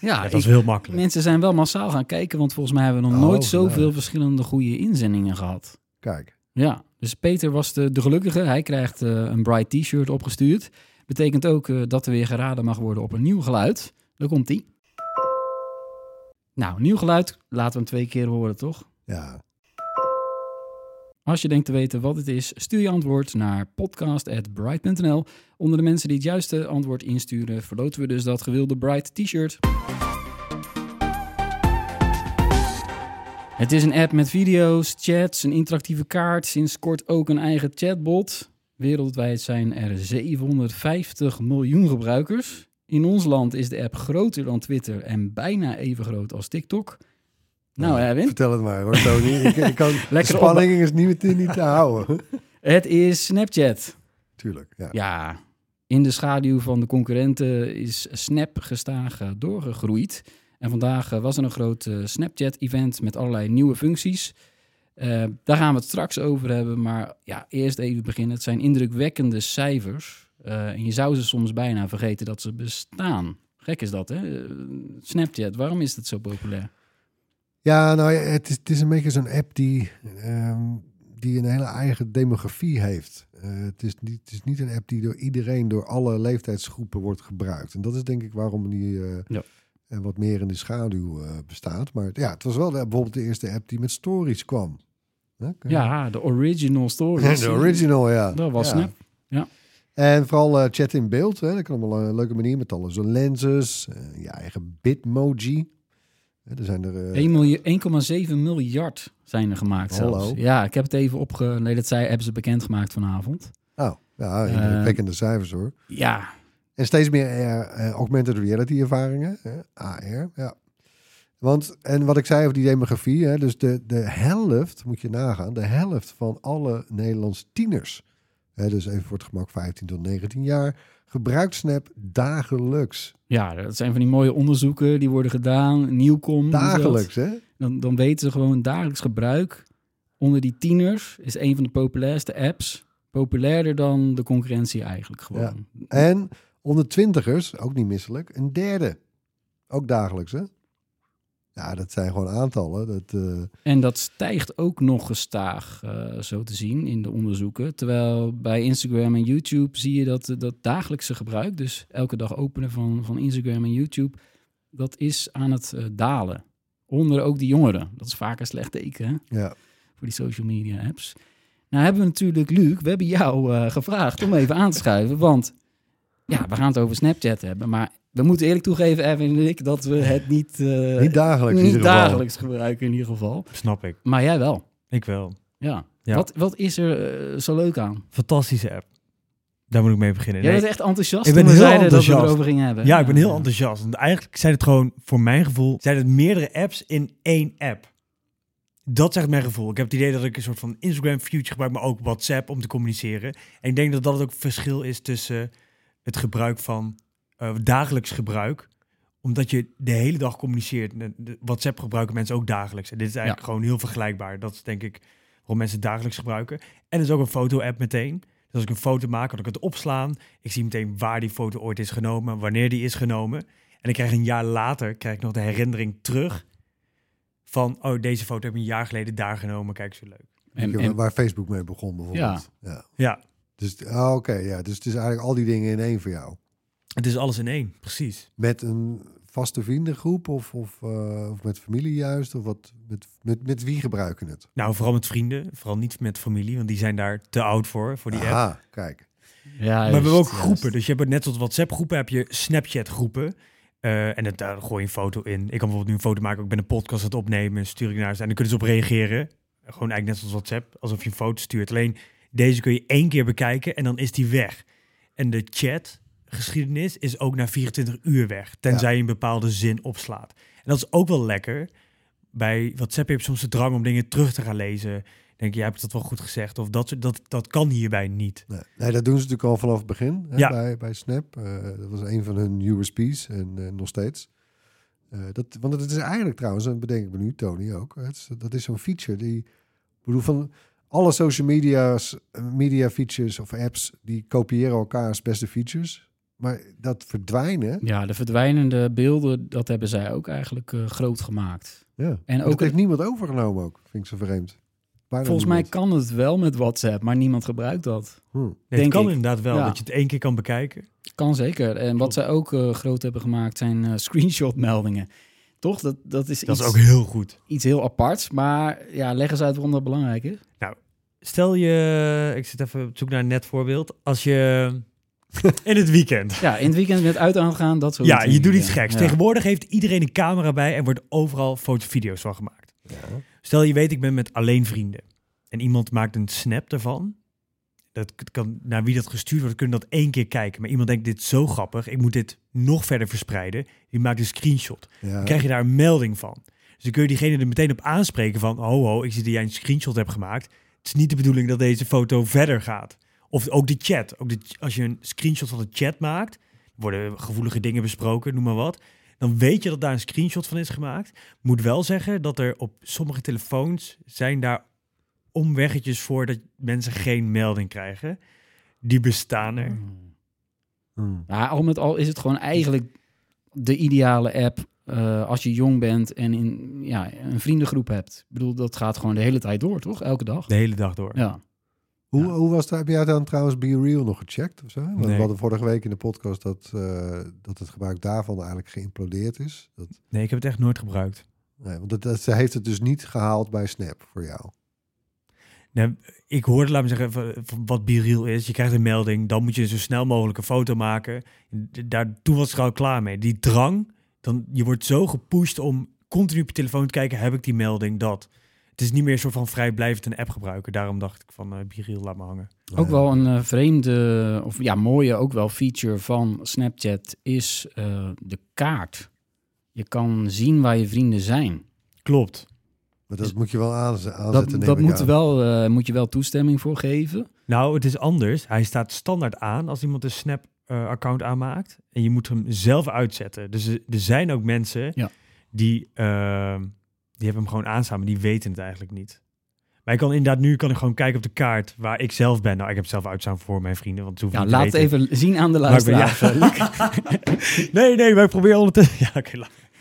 Ja, dat is heel makkelijk. mensen zijn wel massaal gaan kijken. Want volgens mij hebben we nog Oh, nooit zoveel verschillende goede inzendingen gehad. Kijk, Ja, dus Peter was de, de gelukkige. Hij krijgt eh, een Bright T-shirt opgestuurd. Betekent ook eh, dat er weer geraden mag worden op een nieuw geluid. Daar komt ie. Nou, nieuw geluid. Laten we hem twee keer horen, toch? ja. Als je denkt te weten wat het is, stuur je antwoord naar podcast.bright.nl. Onder de mensen die het juiste antwoord insturen, verloten we dus dat gewilde Bright T-shirt. Het is een app met video's, chats, een interactieve kaart, sinds kort ook een eigen chatbot. Wereldwijd zijn er 750 miljoen gebruikers. In ons land is de app groter dan Twitter en bijna even groot als TikTok. Nou, Erwin, Vertel het maar hoor, Tony. ik, ik kan, de spanning is niet, niet te houden. het is Snapchat. Tuurlijk, ja. Ja, in de schaduw van de concurrenten is Snap gestaag doorgegroeid. En vandaag eh, was er een groot eh, Snapchat-event met allerlei nieuwe functies. Eh, daar gaan we het straks over hebben. Maar ja, eerst even beginnen. Het zijn indrukwekkende cijfers. Eh, en je zou ze soms bijna vergeten dat ze bestaan. Gek is dat, hè? Eh, Snapchat, waarom is het zo populair? Ja, nou het is, het is een beetje zo'n app die, ehm, die een hele eigen demografie heeft. Het, is niet, het is niet een app die door iedereen, door alle leeftijdsgroepen wordt gebruikt. En dat is denk ik waarom die Ja. Eh, wat meer in de schaduw eh, bestaat. Maar ja, het was wel de, bijvoorbeeld de eerste app die met stories kwam. Ja, de original stories. de original, ja. Dat was ja. Snap. Ja. En vooral eh, chat in beeld. Hè? Dat kan allemaal een leuke manier met alle zo'n lenses. eh, je eigen bitmoji. Er zijn er... 1 miljoen- 1,7 miljard zijn er gemaakt Hallo. zelfs. Ja, ik heb het even opge... Nee, dat zei, hebben ze bekendgemaakt vanavond. Oh, ja, indrukwekkende cijfers hoor. Ja, En steeds meer eh, eh, augmented reality ervaringen. Hè? AR, ja. Want, en wat ik zei over die demografie, hè, dus de, de helft, moet je nagaan, de helft van alle Nederlandse tieners, hè, dus even voor het gemak 15 tot 19 jaar, gebruikt Snap dagelijks. ja, dat zijn van die mooie onderzoeken die worden gedaan. Nieuwkom. Dagelijks, hè? Dan, dan weten ze gewoon dagelijks gebruik. Onder die tieners is een van de populairste apps. Populairder dan de concurrentie eigenlijk gewoon. En onder twintigers, ook niet misselijk, een derde. Ook dagelijks, hè? Ja, dat zijn gewoon aantallen. Dat, eh, En dat stijgt ook nog gestaag, eh, zo te zien, in de onderzoeken. Terwijl bij Instagram en YouTube zie je dat, dat dagelijkse gebruik, dus elke dag openen van, van Instagram en YouTube, dat is aan het eh, dalen. Onder ook die jongeren. Dat is vaak een slecht teken hè, ja. voor die social media apps. Nou hebben we natuurlijk, Luc, we hebben jou eh, gevraagd om even aan te schuiven. Want ja, we gaan het over Snapchat hebben, maar We moeten eerlijk toegeven, Erwin en ik, dat we het niet, eh, Niet dagelijks niet dagelijks gebruiken in ieder geval. Snap ik. Maar jij wel. Ik wel. Ja. Ja. Wat, wat is er eh, zo leuk aan? Fantastische app. Daar moet ik mee beginnen. Jij Nee, bent echt enthousiast Ik ben heel zeiden dat we enthousiast. erover gingen hebben. Ja, ik ben heel enthousiast. Want eigenlijk zijn het gewoon, voor mijn gevoel, zijn het meerdere apps in één app. Dat echt mijn gevoel. Ik heb het idee dat ik een soort van Instagram Future gebruik, maar ook WhatsApp om te communiceren. En ik denk dat dat ook verschil is tussen het gebruik van eh, dagelijks gebruik, omdat je de hele dag communiceert. De- de WhatsApp gebruiken mensen ook dagelijks. En dit is eigenlijk gewoon heel vergelijkbaar. Dat is denk ik waarom mensen het dagelijks gebruiken. En er is ook een foto-app meteen. Dus als ik een foto maak, kan ik het opslaan. Ik zie meteen waar die foto ooit is genomen, wanneer die is genomen. En ik krijg een jaar later krijg ik nog de herinnering terug van, oh, deze foto heb ik een jaar geleden daar genomen. Kijk, zo leuk. En, en, waar Facebook mee begon bijvoorbeeld. Ja. Ja, Dus, ah, oké, ja. Dus het is eigenlijk al die dingen in één voor jou. het is alles in één, precies. Met een vaste vriendengroep of, of, eh, of met familie juist? Of wat, met, met, met wie gebruiken het? Nou, vooral met vrienden, vooral niet met familie, want die zijn daar te oud voor, voor die app. Aha, kijk. ja, maar we hebben ook groepen. juist. Dus je hebt net zoals WhatsApp groepen, heb je Snapchat groepen. Eh, en het, daar gooi je een foto in. Ik kan bijvoorbeeld nu een foto maken. Ik ben een podcast aan het opnemen. Stuur ik naar ze. En dan kunnen ze op reageren. Gewoon eigenlijk net zoals WhatsApp. Alsof je een foto stuurt. Alleen deze kun je één keer bekijken. En dan is die weg. En de chat geschiedenis is ook na 24 uur weg. Tenzij je een bepaalde zin opslaat. En dat is ook wel lekker. Bij WhatsApp heb je soms de drang om dingen terug te gaan lezen. Denk je, jij hebt dat wel goed gezegd. Of dat, dat, dat kan hierbij niet. Nee, nee, dat doen ze natuurlijk al vanaf het begin hè, Ja. bij, bij Snap. Eh, dat was een van hun USP's en eh, nog steeds. Eh, dat, want het is eigenlijk trouwens, en bedenk ik me nu, Tony ook. Het dat is zo'n feature die, ik bedoel, van alle social media's, media features of apps, die kopiëren elkaars beste features. Maar dat verdwijnen, Ja, de verdwijnende beelden, dat hebben zij ook eigenlijk eh, groot gemaakt. ja. En dat ook heeft niemand overgenomen ook, vind ik zo vreemd. Bijna volgens mij kan het wel met WhatsApp, maar niemand gebruikt dat. Hm. Nee, Denk het kan ik. inderdaad wel. Ja. Dat je het één keer kan bekijken. Kan zeker. En wat zij ook eh, groot hebben gemaakt zijn eh, screenshot-meldingen. Toch? Dat, dat is Dat iets, is ook heel goed. iets heel aparts. Maar ja, leg eens uit waarom dat belangrijk is. Stel je, ik zit even op zoek naar een net voorbeeld. Als je in het weekend. Ja, in het weekend met uit aan gaan, dat soort Ja, je doet iets geks. Ja. Tegenwoordig heeft iedereen een camera bij en wordt overal fotovideo's van gemaakt. Ja. Stel je weet, ik ben met alleen vrienden. En iemand maakt een snap ervan. Dat kan, naar wie dat gestuurd wordt, kunnen dat één keer kijken. Maar iemand denkt, dit is zo grappig. Ik moet dit nog verder verspreiden. Die maakt een screenshot. Ja. Dan krijg je daar een melding van. Dus dan kun je diegene er meteen op aanspreken van... ho, ho, ik zie dat jij een screenshot hebt gemaakt. Het is niet de bedoeling dat deze foto verder gaat. Of ook de chat. Ook de, als je een screenshot van de chat maakt... worden gevoelige dingen besproken, noem maar wat... dan weet je dat daar een screenshot van is gemaakt. Moet wel zeggen dat er op sommige telefoons... zijn daar omweggetjes voor dat mensen geen melding krijgen. Die bestaan er. Ja, al met al is het gewoon eigenlijk de ideale app eh, als je jong bent en in, ja, een vriendengroep hebt. Ik bedoel, dat gaat gewoon de hele tijd door, toch? Elke dag. De hele dag door. Ja. Hoe, Ja. hoe was dat? Heb jij dan trouwens Be Real nog gecheckt of zo? Want Nee. we hadden vorige week in de podcast dat, eh, dat het gebruik daarvan eigenlijk geïmplodeerd is. Dat, Nee, ik heb het echt nooit gebruikt. nee, want dat, dat, ze heeft het dus niet gehaald bij Snap voor jou. Nou, ik hoorde, laat me zeggen, wat Biriel is. Je krijgt een melding, dan moet je zo snel mogelijk een foto maken. Daar, toen was ik er al klaar mee. Die drang, dan, je wordt zo gepusht om continu op je telefoon te kijken, heb ik die melding, dat. Het is niet meer een soort van vrijblijvend een app gebruiken. Daarom dacht ik van uh, Biriel, laat me hangen. Ook wel een eh, vreemde, of ja, mooie ook wel feature van Snapchat is eh, de kaart. Je kan zien waar je vrienden zijn. Klopt. Maar dat moet je wel aanze- Dat, aanzetten, neem dat ik moet, aan. wel, eh, moet je wel toestemming voor geven. Nou, het is anders. Hij staat standaard aan als iemand een Snap-account aanmaakt. En je moet hem zelf uitzetten. Dus er, zijn ook mensen Ja. die, ehm, die hebben hem gewoon aanstaan, maar die weten het eigenlijk niet. Maar ik kan inderdaad nu kan ik gewoon kijken op de kaart waar ik zelf ben. Nou, ik heb zelf uitstaan voor mijn vrienden, want Ja, laat het even zien aan de luisteraars. ja. eh, nee, nee, ik probeer ondertussen... Ja, oké.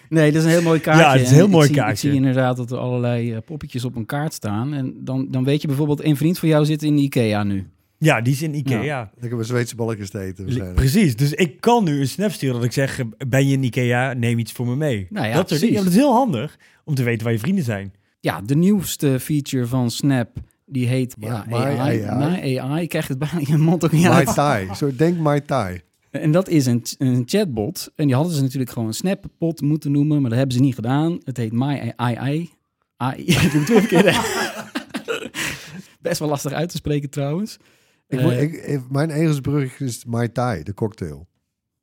Nee, dat is een heel mooi kaartje. Ja, het is een En heel ik mooi zie, kaartje. Ik zie inderdaad dat er allerlei eh, poppetjes op een kaart staan. En dan, dan weet je bijvoorbeeld, een vriend van jou zit in de IKEA nu. Ja, die is in Ikea. Ja. Ik heb een Zweedse balletjes te eten. Precies, dus ik kan nu een snap sturen dat ik zeg, ben je in Ikea, neem iets voor me mee. Nou ja, dat soort dingen. precies. Ja, dat is heel handig om te weten waar je vrienden zijn. Ja, de nieuwste feature van Snap, die heet My- ja, My AI. AI. My AI. Je krijgt het bijna in je mond ook niet uit. Tai. Zo, denk Mai Tai. En dat is een, een chatbot. En die hadden ze natuurlijk gewoon een Snapbot moeten noemen, maar dat hebben ze niet gedaan. Het heet My AI. AI. Ik doe het weer verkeerd. Best wel lastig uit te spreken trouwens. Ik, Eh, moet- ik, ik- mijn Engelsbrug is Mai Tai, de cocktail.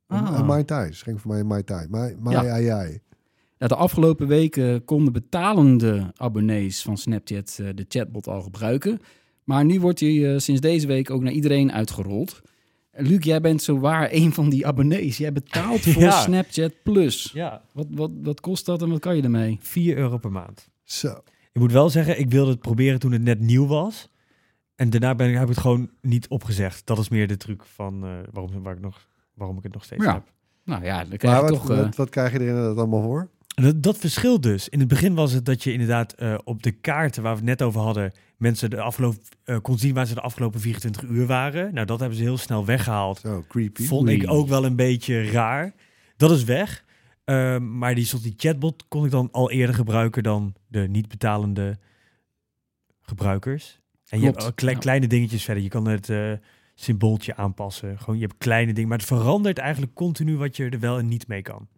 Ah. Mai Tai, schenk voor mij een Mai Tai. Mai, Mai Ja. ai, ai. Ja, de afgelopen weken konden betalende abonnees van Snapchat eh, de chatbot al gebruiken. Maar nu wordt hij eh, sinds deze week ook naar iedereen uitgerold. Luc, jij bent zo waar een van die abonnees. Jij betaalt voor Ja. Snapchat Plus. Ja, Wat, wat, wat kost dat en wat kan je ermee? 4 euro per maand. Zo. Ik moet wel zeggen, ik wilde het proberen toen het net nieuw was. En daarna ben ik, heb ik het gewoon niet opgezegd. Dat is meer de truc van eh, waarom, waar ik nog, waarom ik het nog steeds Ja. heb. Nou ja, dan krijg Maar je wat, toch... eh, wat, wat krijg je er inderdaad allemaal voor? En Dat, dat verschilt dus. In het begin was het dat je inderdaad eh, op de kaarten waar we het net over hadden, mensen de afgelopen, eh, kon zien waar ze de afgelopen 24 uur waren. Nou, dat hebben ze heel snel weggehaald. Zo, creepy. Vond ik ook wel een beetje raar. Dat is weg. Ehm, maar die, soort die chatbot kon ik dan al eerder gebruiken dan de niet betalende gebruikers. En je Klopt, hebt ook kle- kleine dingetjes verder. Je kan het eh, symbooltje aanpassen. Gewoon, je hebt kleine dingen. Maar het verandert eigenlijk continu wat je er wel en niet mee kan.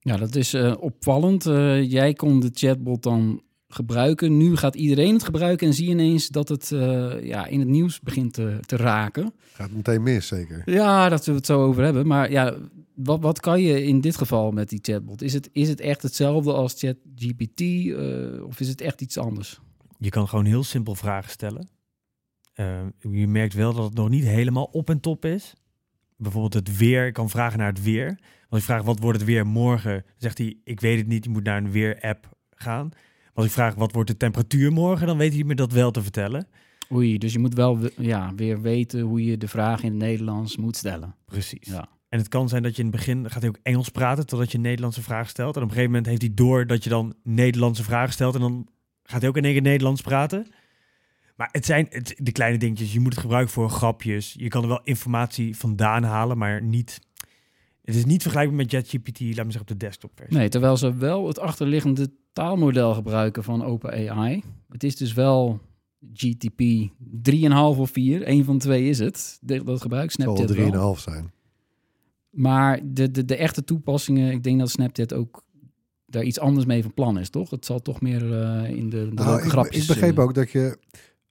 Ja, dat is eh, opvallend. Eh, jij kon de chatbot dan gebruiken. Nu gaat iedereen het gebruiken en zie je ineens dat het eh, ja, in het nieuws begint te, te raken. Gaat meteen mis, zeker. Ja, dat we het zo over hebben. Maar ja, wat, wat kan je in dit geval met die chatbot? Is het, is het echt hetzelfde als ChatGPT eh of is het echt iets anders? Je kan gewoon heel simpel vragen stellen. Eh, je merkt wel dat het nog niet helemaal op en top is. Bijvoorbeeld het weer. Ik kan vragen naar het weer. Als ik vraag wat wordt het weer morgen, zegt hij ik weet het niet. Je moet naar een weer-app gaan. Maar als ik vraag wat wordt de temperatuur morgen, dan weet hij me dat wel te vertellen. Oei, dus je moet wel we- ja, weer weten hoe je de vraag in het Nederlands moet stellen. Precies. Ja. En het kan zijn dat je in het begin gaat hij ook Engels praten totdat je een Nederlandse vraag stelt. En op een gegeven moment heeft hij door dat je dan Nederlandse vragen stelt. En dan gaat hij ook in één keer Nederlands praten. Maar het zijn het, de kleine dingetjes. Je moet het gebruiken voor grapjes. Je kan er wel informatie vandaan halen, maar niet. Het is niet vergelijkbaar met ChatGPT, laat me zeggen, op de desktop versie. Nee, terwijl ze wel het achterliggende taalmodel gebruiken van OpenAI. Het is dus wel GTP 3,5 of 4. Eén van twee is het. De- Dat gebruikt Het zal Snapchat wel. 3,5 zijn. Maar de, de, de echte toepassingen, ik denk dat Snapchat ook daar iets anders mee van plan is, toch? Het zal toch meer eh, in de, de Nou, ik, grapjes... ik begreep eh, ook dat je,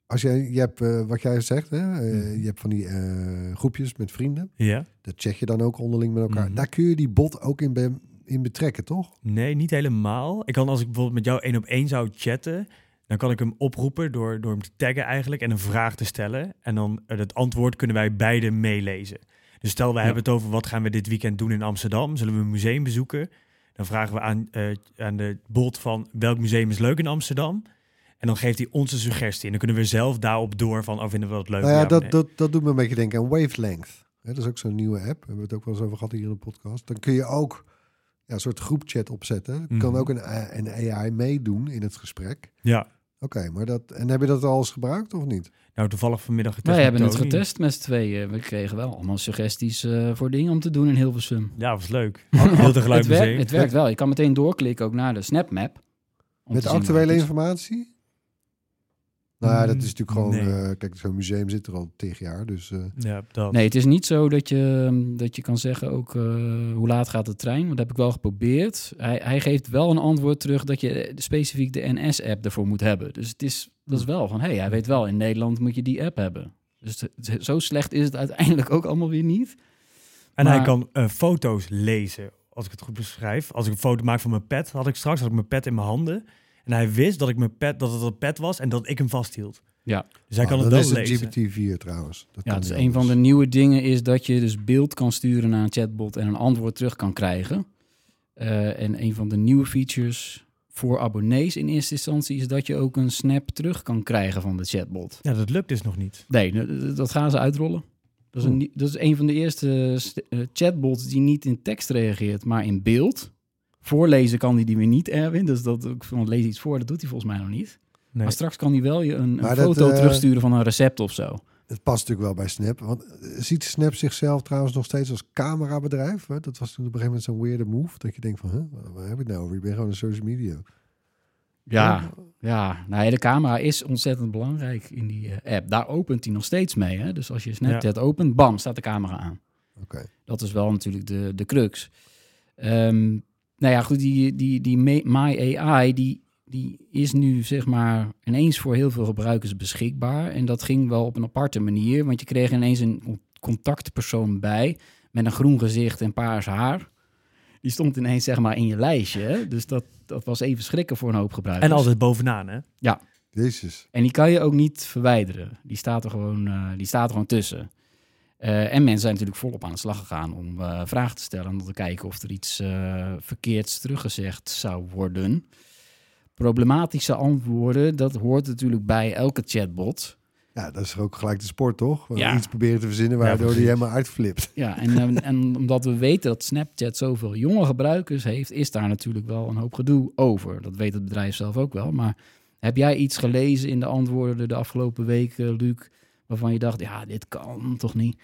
als jij, je hebt eh, wat jij zegt, hè, Mhm. je hebt van die eh, groepjes met vrienden. Ja? Dat chat je dan ook onderling met elkaar. Mhm. Daar kun je die bot ook in, be- in betrekken, toch? Nee, niet helemaal. Ik kan als ik bijvoorbeeld met jou één op één zou chatten, dan kan ik hem oproepen door, door hem te taggen eigenlijk en een vraag te stellen. En dan het antwoord kunnen wij beide meelezen. Dus stel, Ja. hebben het over wat gaan we dit weekend doen in Amsterdam. Zullen we een museum bezoeken? Dan vragen we aan, eh, aan de bot van welk museum is leuk in Amsterdam? En dan geeft hij onze suggestie. En dan kunnen we zelf daarop door van, oh, vinden we dat leuk? nou ja, dat, nee? dat, dat doet me een beetje denken aan Wavelength. Dat is ook zo'n nieuwe app. Daar hebben we het ook wel eens over gehad hier in de podcast. Dan kun je ook ja, een soort groepchat opzetten. Kan Mhm. ook een, A- een AI meedoen in het gesprek. Ja, Oké, maar dat... En heb je dat al eens gebruikt of niet? nou toevallig vanmiddag getest. Wij hebben het getest met z'n tweeën. We kregen wel allemaal suggesties eh, voor dingen om te doen in Hilversum. Ja, was leuk. Heel tegelijk Het, werkt, het werkt wel. Je kan meteen doorklikken ook naar de SnapMap. Met actuele informatie? Nou ja, dat is natuurlijk gewoon... Nee. eh, kijk, zo'n museum zit er al tig jaar, dus... eh, Ja, dat. Nee, het is niet zo dat je, dat je kan zeggen ook eh, hoe laat gaat de trein. Want dat heb ik wel geprobeerd. Hij, hij geeft wel een antwoord terug dat je specifiek de NS-app ervoor moet hebben. Dus het is, dat is wel van, hé, hey, hij weet wel, in Nederland moet je die app hebben. Dus het- zo slecht is het uiteindelijk ook allemaal weer niet. En hij kan eh, foto's lezen, als ik het goed beschrijf. Als ik een foto maak van mijn pet, had ik straks had ik mijn pet in mijn handen. En hij wist dat, ik mijn pet, dat het een pet was en dat ik hem vasthield. Ja. Dus hij ah, kan het dat is lezen. een GPT-4 trouwens. Dat Ja, kan dus een van de nieuwe dingen is dat je dus beeld kan sturen naar een chatbot en een antwoord terug kan krijgen. Eh, en een van de nieuwe features voor abonnees in eerste instantie is dat je ook een snap terug kan krijgen van de chatbot. Ja, dat lukt dus nog niet. Nee, dat- gaan ze uitrollen. Dat is, een, nie- dat is een van de eerste st- eh, chatbots die niet in tekst reageert, maar in beeld. Voorlezen kan hij die weer niet, Erwin. Dus dat ik van lees iets voor, dat doet hij volgens mij nog niet. Nee. Maar straks kan hij wel je een, een dat, foto eh, terugsturen van een recept of zo. Het past natuurlijk wel bij Snap. Want eh, ziet Snap zichzelf trouwens nog steeds als camerabedrijf? Hè? Dat was toen op een gegeven moment zo'n weirde move. Dat je denkt van, huh, waar- heb ik het nou over? Ik ben gewoon een social media. Ja, ja. Nou, ja, de camera is ontzettend belangrijk in die eh, app. Daar opent hij nog steeds mee. Hè? Dus als je Snapchat opent, bam, staat de camera aan. Oké. Dat is wel natuurlijk de, de crux. Ehm, nou ja, goed, die, die, die My AI, die, die is nu zeg maar ineens voor heel veel gebruikers beschikbaar. En dat ging wel op een aparte manier, want je kreeg ineens een con- contactpersoon bij met een groen gezicht en paars haar. Die stond ineens zeg maar in je lijstje. Hè? Dus dat, dat was even schrikken voor een hoop gebruikers. En altijd bovenaan, hè? Jezus. En die kan je ook niet verwijderen. Die staat er gewoon, eh, die staat er gewoon tussen. Eh, en mensen zijn natuurlijk volop aan de slag gegaan om eh, vragen te stellen. Om te kijken of er iets eh, verkeerds teruggezegd zou worden. Problematische antwoorden, dat hoort natuurlijk bij elke chatbot. Ja, dat is ook gelijk de sport, toch? We Ja. Iets proberen te verzinnen waardoor precies. die helemaal uitflipt. Ja, en, en, en omdat we weten dat Snapchat zoveel jonge gebruikers heeft, is daar natuurlijk wel een hoop gedoe over. Dat weet het bedrijf zelf ook wel. Maar heb jij iets gelezen in de antwoorden de afgelopen weken, Luc, waarvan je dacht, ja, dit kan toch niet?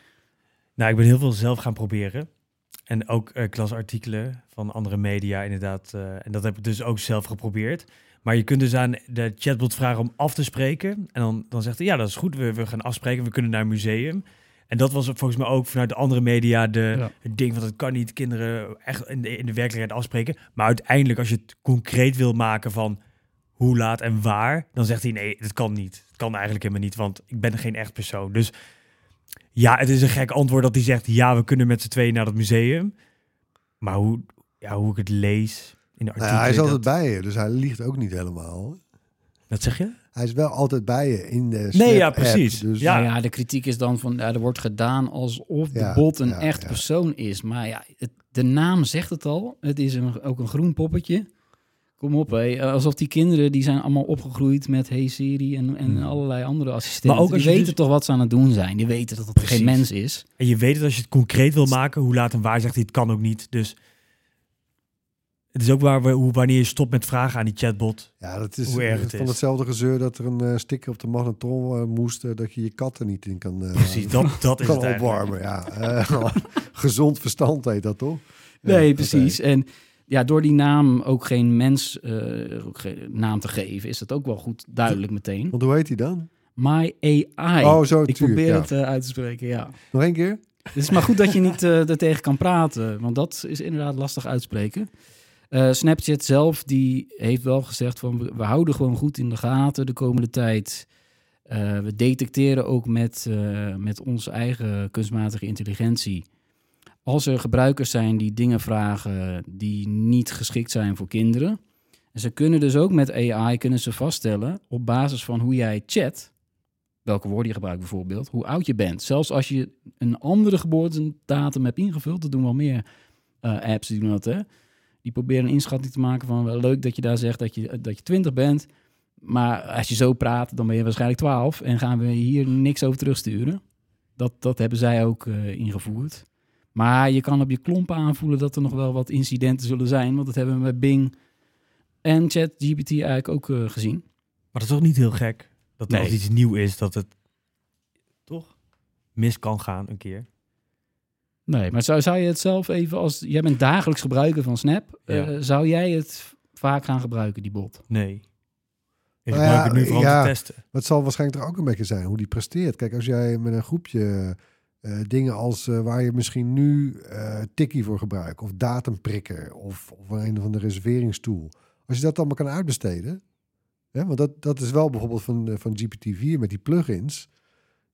Nou, ik ben heel veel zelf gaan proberen. En ook eh ik las artikelen van andere media inderdaad. eh, en dat heb ik dus ook zelf geprobeerd. Maar je kunt dus aan de chatbot vragen om af te spreken. En dan, dan zegt hij, ja, dat is goed. We, we gaan afspreken. We kunnen naar een museum. En dat was volgens mij ook vanuit de andere media de, Ja. het ding van het kan niet kinderen echt in de, in de werkelijkheid afspreken. Maar uiteindelijk, als je het concreet wil maken van hoe laat en waar, dan zegt hij nee, dat kan niet. Het kan eigenlijk helemaal niet, want ik ben geen echt persoon. Dus ja, het is een gek antwoord dat hij zegt ja, we kunnen met z'n tweeën naar dat museum. Maar hoe, ja, hoe ik het lees in de Nou artikelen... ja, hij is altijd dat, bij je, dus hij liegt ook niet helemaal. Wat zeg je? Hij is wel altijd bij je in de Nee, ja, precies. Dus Ja. Ja. de kritiek is dan van, ja, er wordt gedaan alsof de Ja, bot een ja, echt ja. persoon is. Maar ja, het, de naam zegt het al. Het is een, ook een groen poppetje. Kom op, hé. Alsof die kinderen, die zijn allemaal opgegroeid met Hey Siri en, en allerlei andere assistenten. Maar ook als die weten dus- toch wat ze aan het doen zijn. Die weten dat het Precies. geen mens is. En je weet het als je het concreet wil maken, hoe laat en waar zegt hij het kan ook niet. Dus het is ook waar we, hoe, wanneer je stopt met vragen aan die chatbot. Ja, dat is Hoe erg eh, het van is. hetzelfde gezeur dat er een eh, sticker op de magnetron eh, moest, dat je je katten niet in kan, eh, Precies, dat, dat is kan het opwarmen. Ja. Gezond verstand heet dat toch? Nee, Ja, precies. En ja, door die naam ook geen mens eh, ook geen naam te geven, is dat ook wel goed duidelijk meteen. Want hoe heet hij dan? My AI. Oh, zo, Ik probeer ja. het eh, uit te spreken, ja. Nog één keer? Het is maar goed dat je niet eh er tegen kan praten, want dat is inderdaad lastig uitspreken. Eh, Snapchat zelf die heeft wel gezegd van we, we houden gewoon goed in de gaten de komende tijd. Eh, we detecteren ook met, eh, met onze eigen kunstmatige intelligentie. Als er gebruikers zijn die dingen vragen die niet geschikt zijn voor kinderen. En ze kunnen dus ook met AI kunnen ze vaststellen op basis van hoe jij chat, welke woorden je gebruikt bijvoorbeeld, hoe oud je bent. Zelfs als je een andere geboortedatum hebt ingevuld, dat doen wel meer eh, apps die doen dat, hè. Die proberen een inschatting te maken van, wel leuk dat je daar zegt dat je, dat je 20 bent, maar als je zo praat, dan ben je waarschijnlijk 12 en gaan we hier niks over terugsturen. Dat, dat hebben zij ook eh, ingevoerd. Maar je kan op je klompen aanvoelen dat er nog wel wat incidenten zullen zijn, want dat hebben we bij Bing en ChatGPT eigenlijk ook eh, gezien. Maar dat is toch niet heel gek? Dat Nee. als iets nieuw is, dat het toch mis kan gaan een keer. Nee, maar zou, zou je het zelf even als... Jij bent dagelijks gebruiker van Snap. Ja. eh, zou jij het vaak gaan gebruiken, die bot? Nee. Ik Nou gebruik ja, het nu vooral ja. te testen. Maar het zal waarschijnlijk er ook een beetje zijn hoe die presteert. Kijk, als jij met een groepje eh, dingen als eh, waar je misschien nu eh Tikkie voor gebruikt, of datumprikker, of, of een van de reserveringstool. Als je dat allemaal kan uitbesteden. Hè, want dat, dat is wel bijvoorbeeld van, van GPT-4 met die plugins.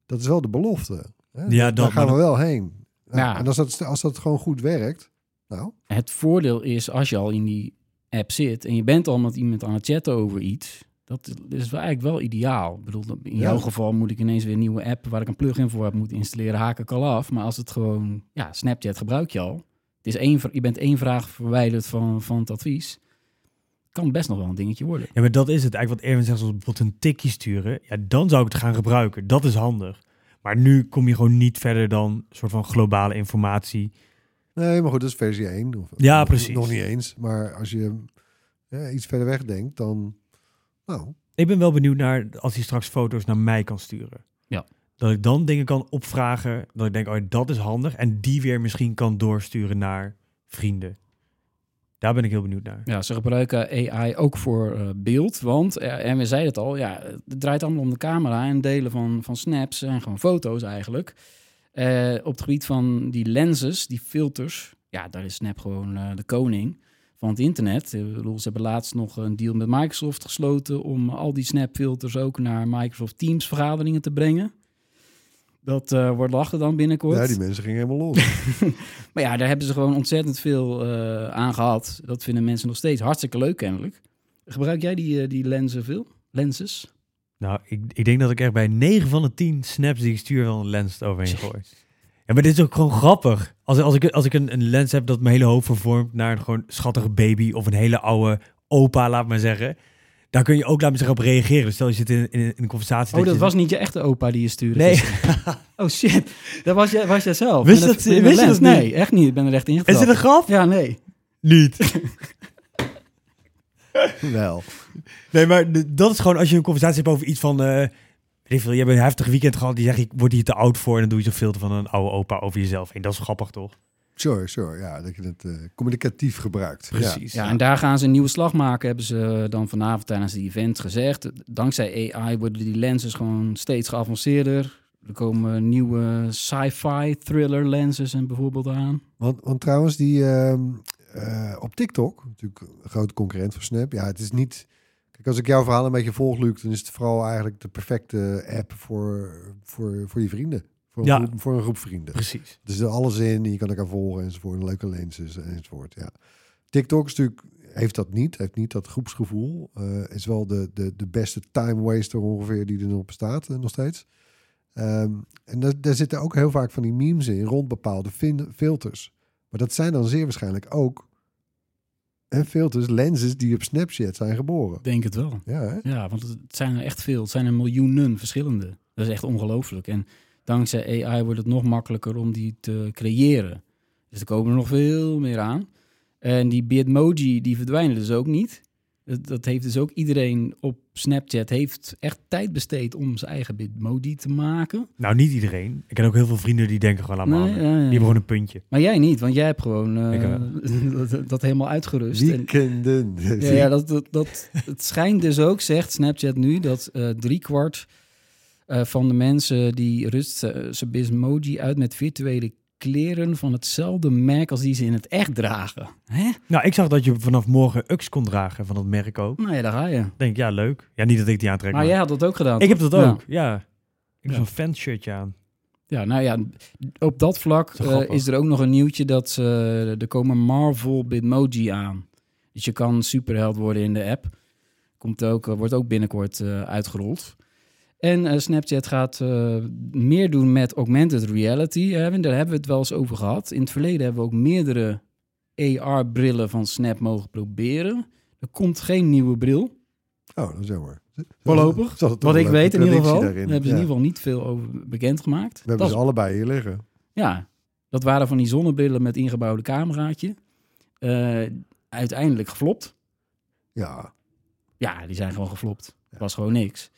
Dat is wel de belofte. Hè? Ja, Daar gaan we wel heen. Ja. En als dat, als dat gewoon goed werkt, nou, Het voordeel is, als je al in die app zit... en je bent al met iemand aan het chatten over iets... dat is wel eigenlijk wel ideaal. Ik bedoel, in Ja. jouw geval moet ik ineens weer een nieuwe app... waar ik een plugin voor heb moeten installeren, haak ik al af. Maar als het gewoon... Ja, Snapchat gebruik je al. Het is één, je bent één vraag verwijderd van, van het advies. Kan best nog wel een dingetje worden. Ja, maar dat is het eigenlijk wat Erwin zegt, als bijvoorbeeld een tikje sturen. Ja, dan zou ik het gaan gebruiken. Dat is handig. Maar nu kom je gewoon niet verder dan een soort van globale informatie. nee, maar goed, dat is versie 1. Of, Ja, precies. Nog niet eens. Maar als je iets verder weg denkt, dan, nou, Ik ben wel benieuwd naar als hij straks foto's naar mij kan sturen. Ja. Dat ik dan dingen kan opvragen. Dat ik denk, oh, dat is handig. En die weer misschien kan doorsturen naar vrienden. Daar ben ik heel benieuwd naar. Ja, ze gebruiken AI ook voor eh, beeld. Want, eh, en we zeiden het al, ja, het draait allemaal om de camera en delen van, van snaps en gewoon foto's eigenlijk. Eh, op het gebied van die lenses, die filters, ja, daar is Snap gewoon eh, de koning van het internet. Ze hebben laatst nog een deal met Microsoft gesloten om al die Snap-filters ook naar Microsoft Teams vergaderingen te brengen. Dat eh, wordt lachen dan binnenkort. Ja, die mensen gingen helemaal los. Maar ja, daar hebben ze gewoon ontzettend veel eh, aan gehad. Dat vinden mensen nog steeds hartstikke leuk kennelijk. Gebruik jij die, eh, die lenzen veel? Lenses? Nou, ik, ik denk dat ik echt bij 9 van de 10 snaps die ik stuur wel een lens eroverheen gooi. Ja, maar dit is ook gewoon grappig. Als, als ik, als ik een, een lens heb dat mijn hele hoofd vervormt naar een gewoon schattige baby of een hele oude opa, laat maar zeggen. Daar kun je ook, laat me zeggen, op reageren. Dus stel je zit in, in, in een conversatie. Oh, dat was niet je echte opa die je stuurde? Nee. Oh shit, dat was, jij, was jij zelf. Wist dat- wist je dat niet? Nee, echt niet. Ik ben er echt Is ingetrapt. het een grap? Ja, nee. Niet. Wel. Nee, maar dat is gewoon als je een conversatie hebt over iets van... eh veel, je hebt een heftig weekend gehad. Die zegt, ik word hier te oud voor. En dan doe je zo'n filter van een oude opa over jezelf. En dat is grappig, toch? Sure, sure. Ja, dat je het eh, communicatief gebruikt. Precies. Ja, en daar gaan ze een nieuwe slag maken, hebben ze dan vanavond tijdens de event gezegd. Dankzij AI worden die lenses gewoon steeds geavanceerder. Er komen nieuwe sci-fi thriller lenses en bijvoorbeeld aan. Want, want trouwens, die ehm, eh, op TikTok, natuurlijk een grote concurrent voor Snap. Ja, het is niet. Kijk, als ik jouw verhaal een beetje volg, Luc, dan is het vooral eigenlijk de perfecte app voor, voor, voor je vrienden. Voor een, groep, voor een groep vrienden. Precies. Er zit alles in, je kan elkaar volgen enzovoort, en leuke lenses enzovoort. Ja. TikTok is natuurlijk, heeft dat niet, heeft niet dat groepsgevoel. Eh, is wel de, de, de beste time waster ongeveer die er nog bestaat, eh, nog steeds. Ehm, en daar, daar zitten ook heel vaak van die memes in rond bepaalde filters. Maar dat zijn dan zeer waarschijnlijk ook en filters, lenses die op Snapchat zijn geboren. Denk het wel. Ja, hè? Ja, want het zijn er echt veel. Het zijn er miljoenen verschillende. Dat is echt ongelooflijk. En dankzij AI wordt het nog makkelijker om die te creëren. Dus er komen er nog veel meer aan. En die Bitmoji, die verdwijnen dus ook niet. Dat, heeft dus ook iedereen op Snapchat heeft echt tijd besteed om zijn eigen Bitmoji te maken. Nou, niet iedereen. Ik ken ook heel veel vrienden die denken gewoon, Nee, ja, ja. Die hebben gewoon een puntje. Maar jij niet, want jij hebt gewoon eh, Ik, dat, dat helemaal uitgerust. En-. Ja, ja dat, dat, dat, het schijnt dus ook, zegt Snapchat nu, dat eh driekwart eh, van de mensen die rust zijn Bismoji uit met virtuele kleren van hetzelfde merk als die ze in het echt dragen. Hè? Nou, ik zag dat je vanaf morgen Ux kon dragen van dat merk ook. Nou ja, daar ga je. Denk, ja, leuk. Ja, niet dat ik die aantrek, Maar maar... jij had dat ook gedaan. Ik heb dat ook, ja. Ik heb Ja. zo'n fanshirtje aan. Ja, nou ja, op dat vlak eh, is er ook nog een nieuwtje dat ze, er komen Marvel Bitmoji aan. Dus je kan superheld worden in de app. Komt ook, eh, wordt ook binnenkort eh, uitgerold. En eh, Snapchat gaat eh, meer doen met augmented reality. Hè, daar hebben we het wel eens over gehad. In het verleden hebben we ook meerdere AR-brillen van Snap mogen proberen. Er komt geen nieuwe bril. Oh, dat is jammer. Voorlopig. Wat ik weet in ieder geval. Daar hebben ze in ieder geval niet veel over bekendgemaakt. We hebben Dat ze is allebei hier liggen. Ja, dat waren van die zonnebrillen met ingebouwde cameraatje. Eh, uiteindelijk geflopt. Ja, Ja, die zijn gewoon geflopt. Was gewoon niks.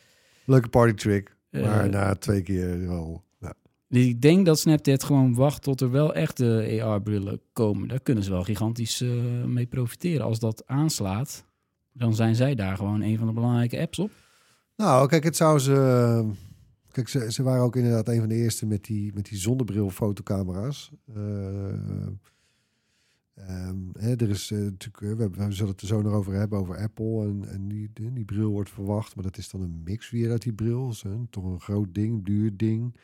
Leuke party trick. Eh, Maar na twee keer wel. Ja. dus ik denk dat Snapchat gewoon wacht tot er wel echte AR-brillen komen. Daar kunnen ze wel gigantisch eh, mee profiteren. Als dat aanslaat, dan zijn zij daar gewoon een van de belangrijke apps op. Nou, kijk, het zou ze. Kijk, ze, ze waren ook inderdaad een van de eerste met die, met die zonnebril fotocamera's. Eh, ehm, hè, er is eh, natuurlijk, eh, we, zullen het er zo nog over hebben, over Apple. En, en die, die, die bril wordt verwacht, maar dat is dan een mix weer uit die bril. Dus, hè, toch een groot ding, duur ding.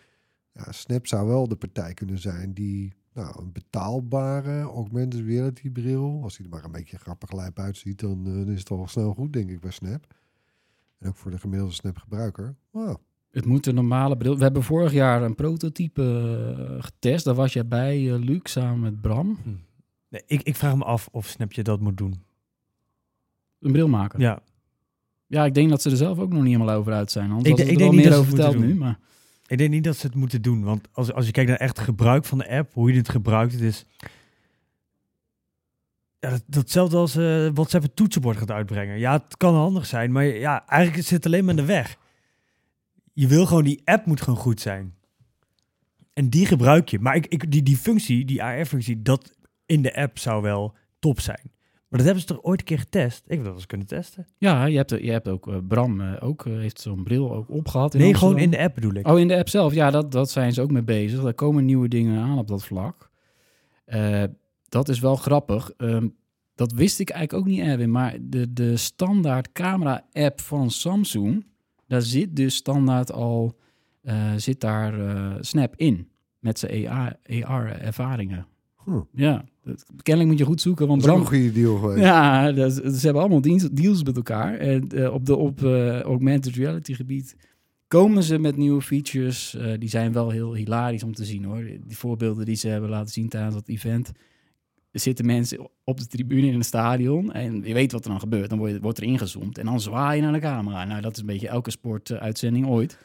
Ja, Snap zou wel de partij kunnen zijn die nou, een betaalbare augmented reality bril, als die er maar een beetje grappig lijp uitziet, dan, eh, dan is het al snel goed, denk ik, bij Snap. En ook voor de gemiddelde Snap-gebruiker. Wow. Het moet een normale bril. We hebben vorig jaar een prototype getest. Daar was jij bij, Luc, samen met Bram. Nee, ik, ik vraag me af of Snapchat dat moet doen. Een bril maken. Ja, Ja, ik denk dat ze er zelf ook nog niet helemaal over uit zijn. Anders Ik ik denk- er niet meer dat over verteld nu. Maar ik denk niet dat ze het moeten doen. Want als, als je kijkt naar echt gebruik van de app, hoe je het gebruikt, het is... Ja, dat, datzelfde als eh WhatsApp het toetsenbord gaat uitbrengen. Ja, het kan handig zijn, maar ja, eigenlijk zit het alleen maar in de weg. Je wil gewoon, die app moet gewoon goed zijn. En die gebruik je. Maar ik, ik, die, die functie, die AR-functie, dat in de app zou wel top zijn. Maar dat hebben ze toch ooit een keer getest? Ik wil dat eens kunnen testen. Ja, je hebt, je hebt ook, eh, Bram eh, ook, eh, heeft zo'n bril ook opgehad. in Nee, Amsterdam. gewoon in de app bedoel ik. Oh, in de app zelf. Ja, dat, dat zijn ze ook mee bezig. Er komen nieuwe dingen aan op dat vlak. Dat is wel grappig. Ehm, dat wist ik eigenlijk ook niet, Erwin. Maar de, de standaard camera-app van Samsung... daar zit dus standaard al... zit daar Snap in. Met zijn AR-ervaringen. Hm. Ja, kennelijk moet je goed zoeken. Want Dat is een goede deal geweest. ja, dat, ze hebben allemaal deals, deals met elkaar. En eh, op de op eh, augmented reality gebied komen ze met nieuwe features. Eh, die zijn wel heel hilarisch om te zien hoor. Die voorbeelden die ze hebben laten zien tijdens dat event. Er zitten mensen op de tribune in het stadion. En je weet wat er dan gebeurt. Dan wordt, wordt er ingezoomd. En dan zwaai je naar de camera. Nou, dat is een beetje elke sportuitzending ooit.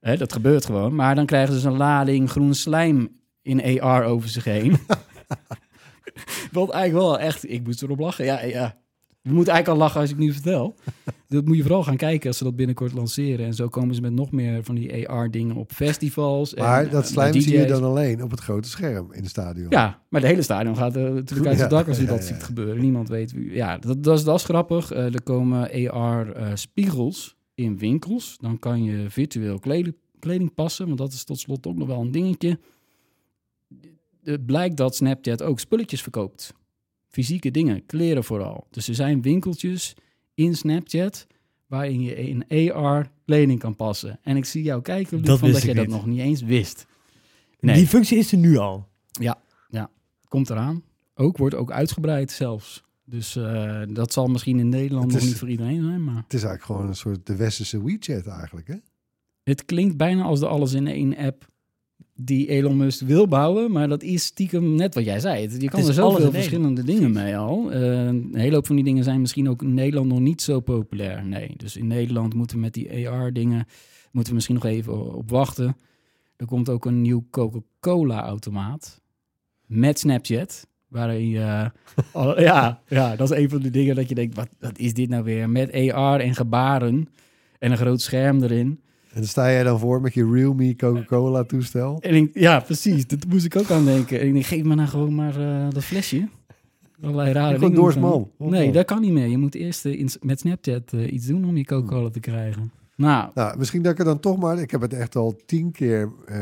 Hè, dat gebeurt gewoon. Maar dan krijgen ze een lading groen slijm in AR over zich heen. Wat eigenlijk wel echt... Ik moest erop lachen. Ja, ja. Je moet eigenlijk al lachen als ik nu vertel. Dat moet je vooral gaan kijken als ze dat binnenkort lanceren. En zo komen ze met nog meer van die AR-dingen op festivals. en, Maar eh, dat bij slijm zie je dan alleen op het grote scherm in het stadion. Ja, maar de hele stadion gaat eh, natuurlijk uit het dak als je ja, dat ja. ziet gebeuren. Niemand weet wie. Ja, dat, dat, is, dat is grappig. Eh, er komen AR-spiegels in winkels. Dan kan je virtueel kleding, kleding passen, want dat is tot slot ook nog wel een dingetje. Het blijkt dat Snapchat ook spulletjes verkoopt. Fysieke dingen, kleren vooral. Dus er zijn winkeltjes in Snapchat waarin je in AR kleding kan passen. En ik zie jou kijken, Luc, Dat van dat je dat nog niet eens wist. Nee. Die functie is er nu al. komt eraan. Ook wordt ook uitgebreid zelfs. Dus eh, dat zal misschien in Nederland nog niet voor iedereen zijn, maar Het is eigenlijk gewoon een soort de westerse WeChat eigenlijk, hè? het klinkt bijna als de alles in één app die Elon Musk wil bouwen, maar dat is stiekem net wat jij zei. Je kan er zoveel verschillende dingen mee al. Eh, een hele hoop van die dingen zijn misschien ook in Nederland nog niet zo populair. Nee, dus in Nederland moeten we met die AR-dingen moeten we misschien nog even op wachten. Er komt ook een nieuw Coca-Cola-automaat met Snapchat. Waarin je, ja, ja, dat is een van de dingen dat je denkt, wat, wat is dit nou weer? Met AR en gebaren en een groot scherm erin. En dan sta jij dan voor met je Realme Coca-Cola toestel. En ik, ja, precies. Dat moest ik ook aan denken. En ik denk, geef me nou gewoon maar eh, dat flesje. Allerlei rare Gewoon dingen. doorsman. Nee, dat kan niet meer. Je moet eerst eh, in- met Snapchat eh, iets doen om je Coca-Cola te krijgen. Nou, Nou, misschien dat ik er dan toch maar... Ik heb het echt al tien keer eh,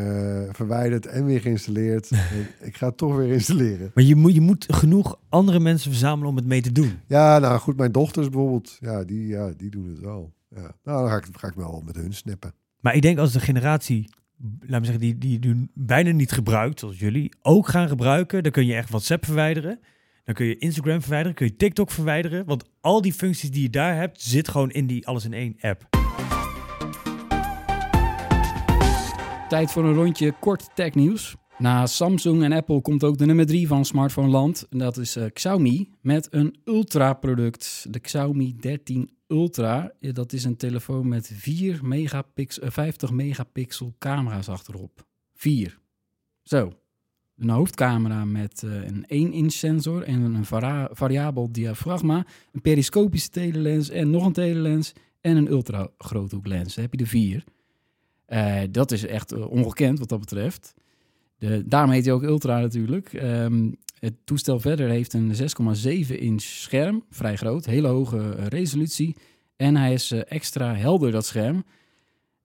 verwijderd en weer geïnstalleerd. En ik ga het toch weer installeren. Maar je moet, je moet genoeg andere mensen verzamelen om het mee te doen. Ja, nou goed, mijn dochters bijvoorbeeld. Ja, die, ja, die doen het wel. Ja. Nou, dan ga ik, ga ik wel met hun snappen. Maar ik denk als de generatie, laten we zeggen, die, die nu bijna niet gebruikt, zoals jullie, ook gaan gebruiken, dan kun je echt WhatsApp verwijderen. Dan kun je Instagram verwijderen, kun je TikTok verwijderen. Want al die functies die je daar hebt, zit gewoon in die alles in één app. tijd voor een rondje kort technieuws. Na Samsung en Apple komt ook de nummer 3 van smartphone land. En dat is eh, Xiaomi met een ultra-product. De Xiaomi 13 Ultra. Ja, Dat is een telefoon met 4 megapixel, eh, 50 megapixel camera's achterop. 4. Zo. Een hoofdcamera met eh, een 1-inch sensor en een variabel diafragma. Een periscopische telelens en nog een telelens. En een ultra-groothoeklens. Dan heb je de 4. Eh, dat is echt eh, ongekend wat dat betreft. De, daarom heet hij ook Ultra natuurlijk. Ehm, het toestel verder heeft een 6,7 inch scherm, vrij groot, hele hoge eh, resolutie. En hij is eh, extra helder, dat scherm.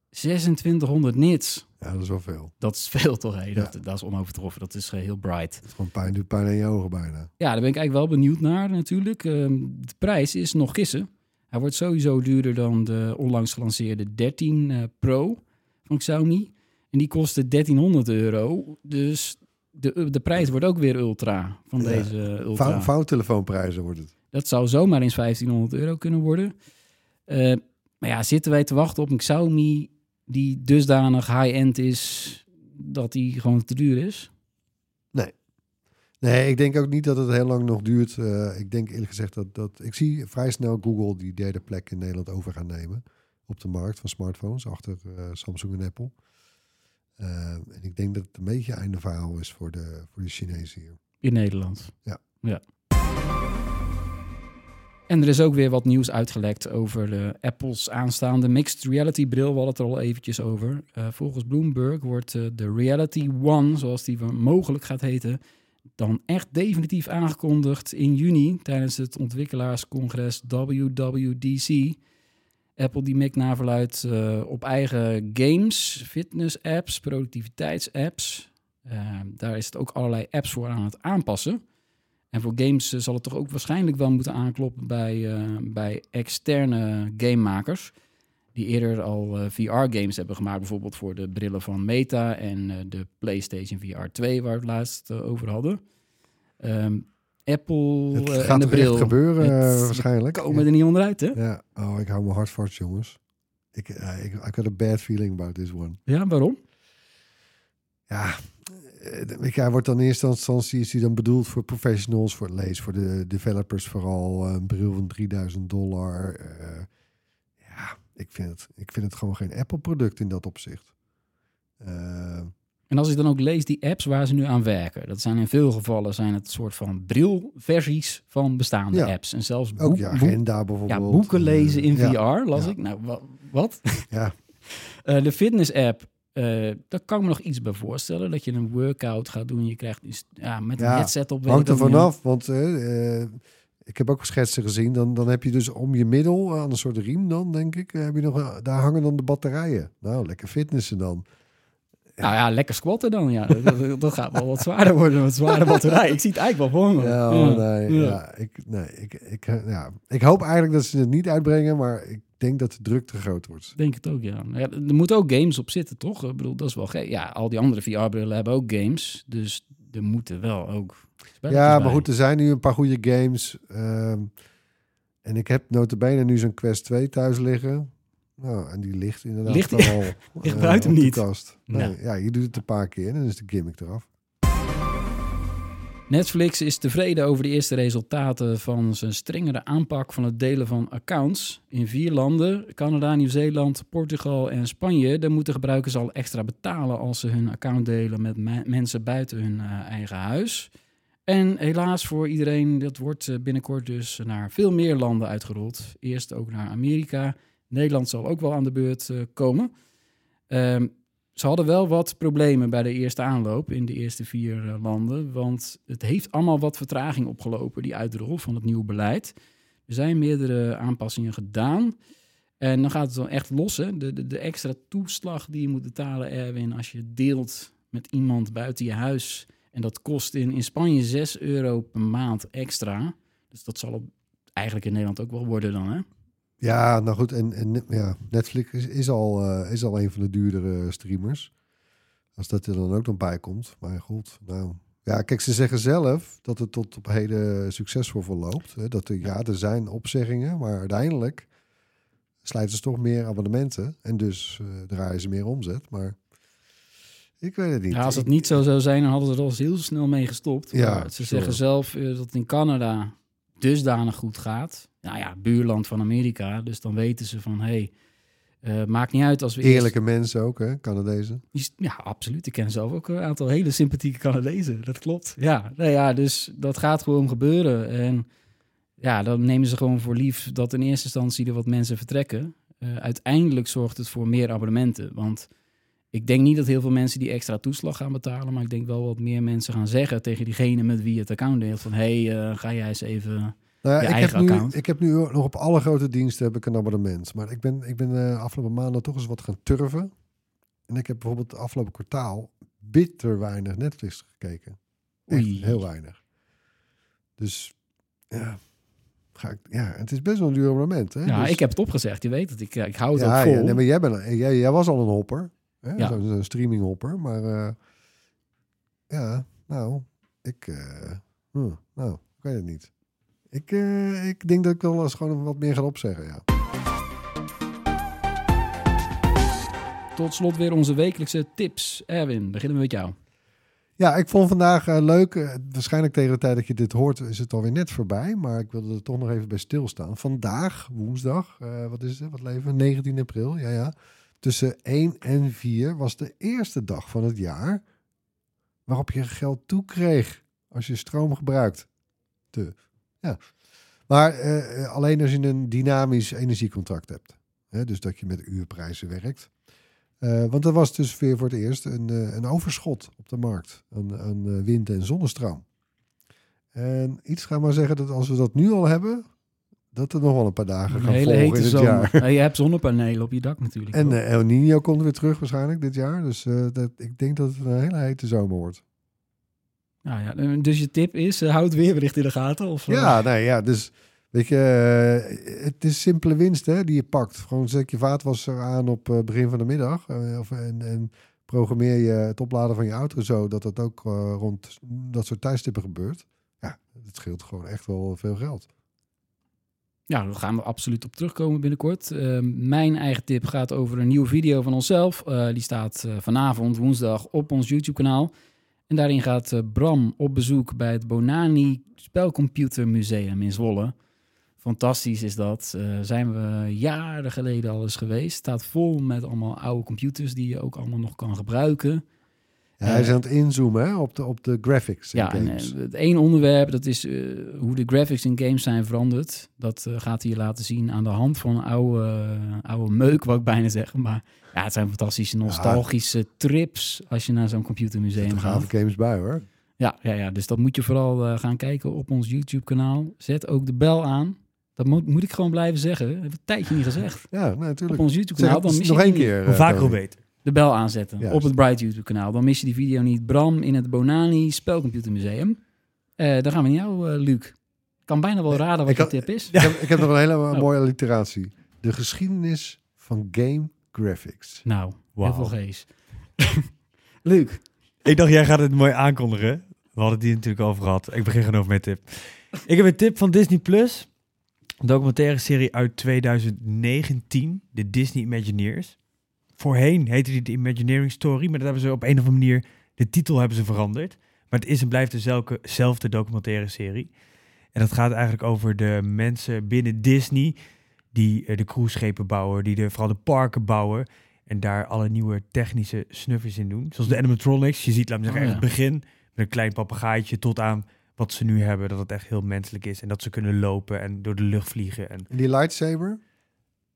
2600 nits. Ja, dat is wel veel. Dat is veel toch, hè? Dat, dat is onovertroffen. Dat is eh, heel bright. Het is gewoon pijn, doet pijn aan je ogen bijna. Ja, daar ben ik eigenlijk wel benieuwd naar natuurlijk. Ehm, de prijs is nog gissen. Hij wordt sowieso duurder dan de onlangs gelanceerde 13 eh, Pro van Xiaomi. En die kostte 1300 euro. Dus de, de prijs wordt ook weer ultra van Ja. deze ultra. Vou- Vouwtelefoonprijzen wordt het. Dat zou zomaar eens 1500 euro kunnen worden. Eh, maar ja, zitten wij te wachten op een Xiaomi die dusdanig high-end is dat die gewoon te duur is? Nee, ik denk ook niet dat het heel lang nog duurt. Eh, ik denk eerlijk gezegd dat, dat... Ik zie vrij snel Google die derde plek in Nederland over gaan nemen. Op de markt van smartphones, achter eh, Samsung en Apple. Eh, en ik denk dat het een beetje einde verhaal is voor de, voor de Chinezen hier. In Nederland. Ja. ja. En er is ook weer wat nieuws uitgelekt over de Apple's aanstaande mixed reality bril. We hadden het er al eventjes over. Eh, volgens Bloomberg wordt eh, de Reality One, zoals die mogelijk gaat heten, dan echt definitief aangekondigd in juni tijdens het ontwikkelaarscongres WWDC. Apple die mikt naar eh, op eigen games, fitness apps, productiviteitsapps. Uh, daar is het ook allerlei apps voor aan het aanpassen. En voor games eh, zal het toch ook waarschijnlijk wel moeten aankloppen bij, eh, bij externe gamemakers. Die eerder al eh, VR-games hebben gemaakt, bijvoorbeeld voor de brillen van Meta en eh, de PlayStation VR 2, waar we het laatst eh, over hadden. Ehm, Apple Het eh, en gaat de toch echt bril gebeuren, Het- eh, waarschijnlijk. komen er niet onderuit, hè? Ja, oh, ik hou mijn hart vast, jongens. Ik, uh, ik, I got a bad feeling about this one. Ja, waarom? Ja, eh, ik, hij wordt dan in eerste instantie is hij dan bedoeld voor professionals, voor lezen, voor de developers vooral. Een bril van 3000 dollar. eh, ja, ik vind, het, ik vind het gewoon geen Apple-product in dat opzicht. Eh, En als ik dan ook lees die apps waar ze nu aan werken, dat zijn in veel gevallen zijn het soort van brilversies van bestaande Ja. apps. En zelfs ook boek- je boek- agenda ja, bijvoorbeeld. boeken lezen in Eh, VR, ja, las ja. ik. Nou, wa- wat? Ja, Eh, de fitness-app, eh, daar kan ik me nog iets bij voorstellen. Dat je een workout gaat doen. Je krijgt ja, met een Ja, headset op. hangt er ook vanaf, want eh, eh, ik heb ook schetsen gezien. Dan, dan heb je dus om je middel, aan een soort riem dan, denk ik, eh, heb je nog, eh, daar hangen dan de batterijen. Nou, lekker fitnessen dan. Nou ja, lekker squatten dan. Ja. dat, dat- gaat wel wat zwaarder worden met zware batterij. Ik zie het eigenlijk wel voor me. Ja, Ja. oh, nee, Ja. ik, nee ik, ik, ja. ik hoop eigenlijk dat ze het niet uitbrengen, maar ik denk dat de druk te groot wordt. Denk het ook, ja. ja. Er moeten ook games op zitten, toch? Ik bedoel, dat is wel gek. Ja, al die andere VR-brillen hebben ook games. Dus er moeten wel ook Ja, maar goed, er zijn nu een paar goede games. ehm, en ik heb notabene nu zo'n Quest 2 thuis liggen. Nou, en die ligt inderdaad Ligt al ligt eh, buiten niet? kast. Nee, Nou. Ja, je doet het een paar keer en dan is de gimmick eraf. Netflix is tevreden over de eerste resultaten van zijn strengere aanpak van het delen van accounts. In vier landen, Canada, Nieuw-Zeeland, Portugal en Spanje, daar moeten gebruikers al extra betalen als ze hun account delen met me- mensen buiten hun eh, eigen huis. En helaas voor iedereen, dat wordt eh, binnenkort dus naar veel meer landen uitgerold. Eerst ook naar Amerika. Nederland zal ook wel aan de beurt eh, komen. Ehm, ze hadden wel wat problemen bij de eerste aanloop in de eerste vier eh, landen. Want het heeft allemaal wat vertraging opgelopen, die uitrol van het nieuwe beleid. Er zijn meerdere aanpassingen gedaan. En dan gaat het dan echt los. Hè? De, de, de extra toeslag die je moet betalen, Erwin, als je deelt met iemand buiten je huis. En dat kost in, in Spanje 6 euro per maand extra. Dus dat zal het eigenlijk in Nederland ook wel worden dan, hè? Ja, nou goed. En, en ja, Netflix is, is, al, eh, is al een van de duurdere streamers. Als dat er dan ook nog bij komt. Maar goed, nou... Ja, kijk, ze zeggen zelf dat het tot op heden succesvol verloopt. Hè? Dat er, ja, er zijn opzeggingen, maar uiteindelijk sluiten ze toch meer abonnementen. En dus eh, draaien ze meer omzet. Maar ik weet het niet. Ja, als het niet zo zou zijn, dan hadden ze er al heel snel mee gestopt. Ja, Maar ze zeggen zelf eh, dat in Canada dusdanig goed gaat. Nou ja, buurland van Amerika. Dus dan weten ze van, hé, hey, eh, maakt niet uit als we eerst- Eerlijke mensen ook, hè, Canadezen. Ja, absoluut. Ik ken zelf ook een aantal hele sympathieke Canadezen. Dat klopt. Ja, nou ja, dus dat gaat gewoon gebeuren. En ja, dan nemen ze gewoon voor lief dat in eerste instantie er wat mensen vertrekken. Eh, uiteindelijk zorgt het voor meer abonnementen. Want ik denk niet dat heel veel mensen die extra toeslag gaan betalen. Maar ik denk wel wat meer mensen gaan zeggen tegen diegene met wie je het account deelt. Van, hé, hey, eh, ga jij eens even... Nou Je ik, eigen heb nu, account. ik heb nu nog op alle grote diensten heb ik een abonnement. Maar ik ben, ik ben eh, afgelopen maanden toch eens wat gaan turven. En ik heb bijvoorbeeld het afgelopen kwartaal bitter weinig Netflix gekeken. Echt Oei. heel weinig. Dus ja, ga ik, ja, het is best wel een duur abonnement. Hè? Ja, Dus- ik heb het opgezegd. Je weet het. Ik, ik hou het ja, ook vol. ja, nee, maar jij, bent, jij, jij was al een hopper. Hè? Ja. Zo'n zo'n streaming hopper. Maar eh, ja, nou, ik, eh, hm, nou, ik weet het niet. Ik, eh, ik denk dat ik wel eens gewoon wat meer ga opzeggen, ja. Tot slot weer onze wekelijkse tips. Erwin, beginnen we met jou. Ja, ik vond vandaag leuk. waarschijnlijk tegen de tijd dat je dit hoort is het alweer net voorbij. Maar ik wilde er toch nog even bij stilstaan. Vandaag, woensdag, wat is het? Wat leven we? 19 april, ja ja. Tussen 1 en 4 was de eerste dag van het jaar waarop je geld toekreeg als je stroom gebruikt. Te. Ja. Maar eh, eh, alleen als je een dynamisch energiecontract hebt. Hè, dus dat je met uurprijzen werkt. Eh, want er was dus weer voor het eerst een, een overschot op de markt aan, wind- en zonnestroom. En iets gaan maar zeggen dat als we dat nu al hebben, dat er nog wel een paar dagen Een gaan hele volgen hete in het zomer. jaar. Ja, je hebt zonnepanelen op je dak natuurlijk. En eh, El Nino komt weer terug waarschijnlijk dit jaar. Dus eh, dat, ik denk dat het een hele hete zomer wordt. Nou ja, dus je tip is, uh, houd weerbericht in de gaten? Of, Ja, nee, ja, dus weet je, het is simpele winst hè, die je pakt. Gewoon zet je vaatwasser aan op begin van de middag. Of, en, en programmeer je het opladen van je auto zo dat het ook rond dat soort tijdstippen gebeurt. Ja, het scheelt gewoon echt wel veel geld. Ja, daar gaan we absoluut op terugkomen binnenkort. Uh, mijn eigen tip gaat over een nieuwe video van onszelf. Uh, die staat uh, vanavond, woensdag, op ons YouTube-kanaal. En daarin gaat uh, Bram op bezoek bij het Bonani Spelcomputermuseum in Zwolle. Fantastisch is dat. Uh, zijn we jaren geleden al eens geweest. Staat vol met allemaal oude computers die je ook allemaal nog kan gebruiken. Ja, hij is aan het inzoomen hè, op, de, op de graphics. Ja, en en, het één onderwerp, dat is uh, hoe de graphics in games zijn veranderd. Dat uh, gaat hij je laten zien aan de hand van oude, oude meuk, wat ik bijna zeg. Maar ja, het zijn fantastische nostalgische ja. trips als je naar zo'n computermuseum gaat. Er gaan games bij hoor. Ja, ja, ja, dus dat moet je vooral uh, gaan kijken op ons YouTube-kanaal. Zet ook de bel aan. Dat moet, moet ik gewoon blijven zeggen. Dat heb ik een tijdje niet gezegd. Ja, nee, natuurlijk. Op ons YouTube-kanaal. Dan mis nog één keer. Hoe vaak wel beter. De bel aanzetten Juist. op het Bright YouTube-kanaal. Dan mis je die video niet. Bram in het Bonani Spelcomputermuseum. Uh, dan gaan we naar jou, uh, Luc. Ik kan bijna wel raden wat ik je had, tip is. Ik heb, ik heb nog een hele Oh. mooie alliteratie. De geschiedenis van game graphics. Nou, Wauw. heel veel geest. Luc. Ik dacht, jij gaat het mooi aankondigen. We hadden het hier natuurlijk over gehad. Ik begin gewoon over mijn tip. Ik heb een tip van Disney Plus. Een documentaire serie uit 2019. De Disney Imagineers. Voorheen heette die de Imagineering Story. Maar dat hebben ze op een of andere manier... De titel hebben ze veranderd. Maar het is en blijft dezelfde documentaire serie. En dat gaat eigenlijk over de mensen binnen Disney... die uh, de cruiseschepen bouwen. Die de, vooral de parken bouwen. En daar alle nieuwe technische snuffers in doen. Zoals de animatronics. Je ziet, laat me zeggen, Oh, echt het begin... met een klein papegaaitje tot aan wat ze nu hebben. Dat het echt heel menselijk is. En dat ze kunnen lopen en door de lucht vliegen. En En die lightsaber?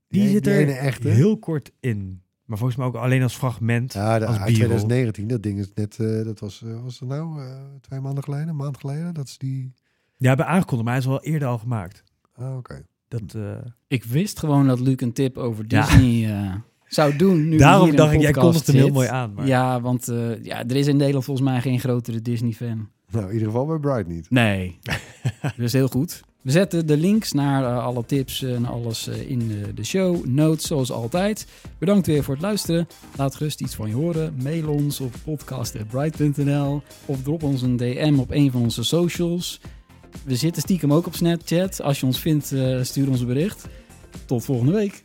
die, Die- zit die er heel kort in. Maar volgens mij ook alleen als fragment. Ja, de, als uit b-roll. 2019. Dat ding is net, eh, dat was, eh, was het nou eh, twee maanden geleden, een maand geleden? Dat is die... Ja, hebben aangekondigd, maar hij is wel eerder al gemaakt. Ah, oké. Dat, eh, Ik wist gewoon dat Luc een tip over Ja. Disney eh, zou doen. Nu Daarom dacht ik, jij kondigt hem heel mooi aan. Maar Ja, want eh, ja, er is in Nederland volgens mij geen grotere Disney-fan. Nou, in ieder geval bij Bright niet. Nee, dus heel goed. We zetten de links naar eh, alle tips en alles eh, in de, de show notes, zoals altijd. Bedankt weer voor het luisteren. Laat gerust iets van je horen. Mail ons op podcast.bright.nl of drop ons een DM op een van onze socials. We zitten stiekem ook op Snapchat. Als je ons vindt, eh, stuur ons een bericht. Tot volgende week.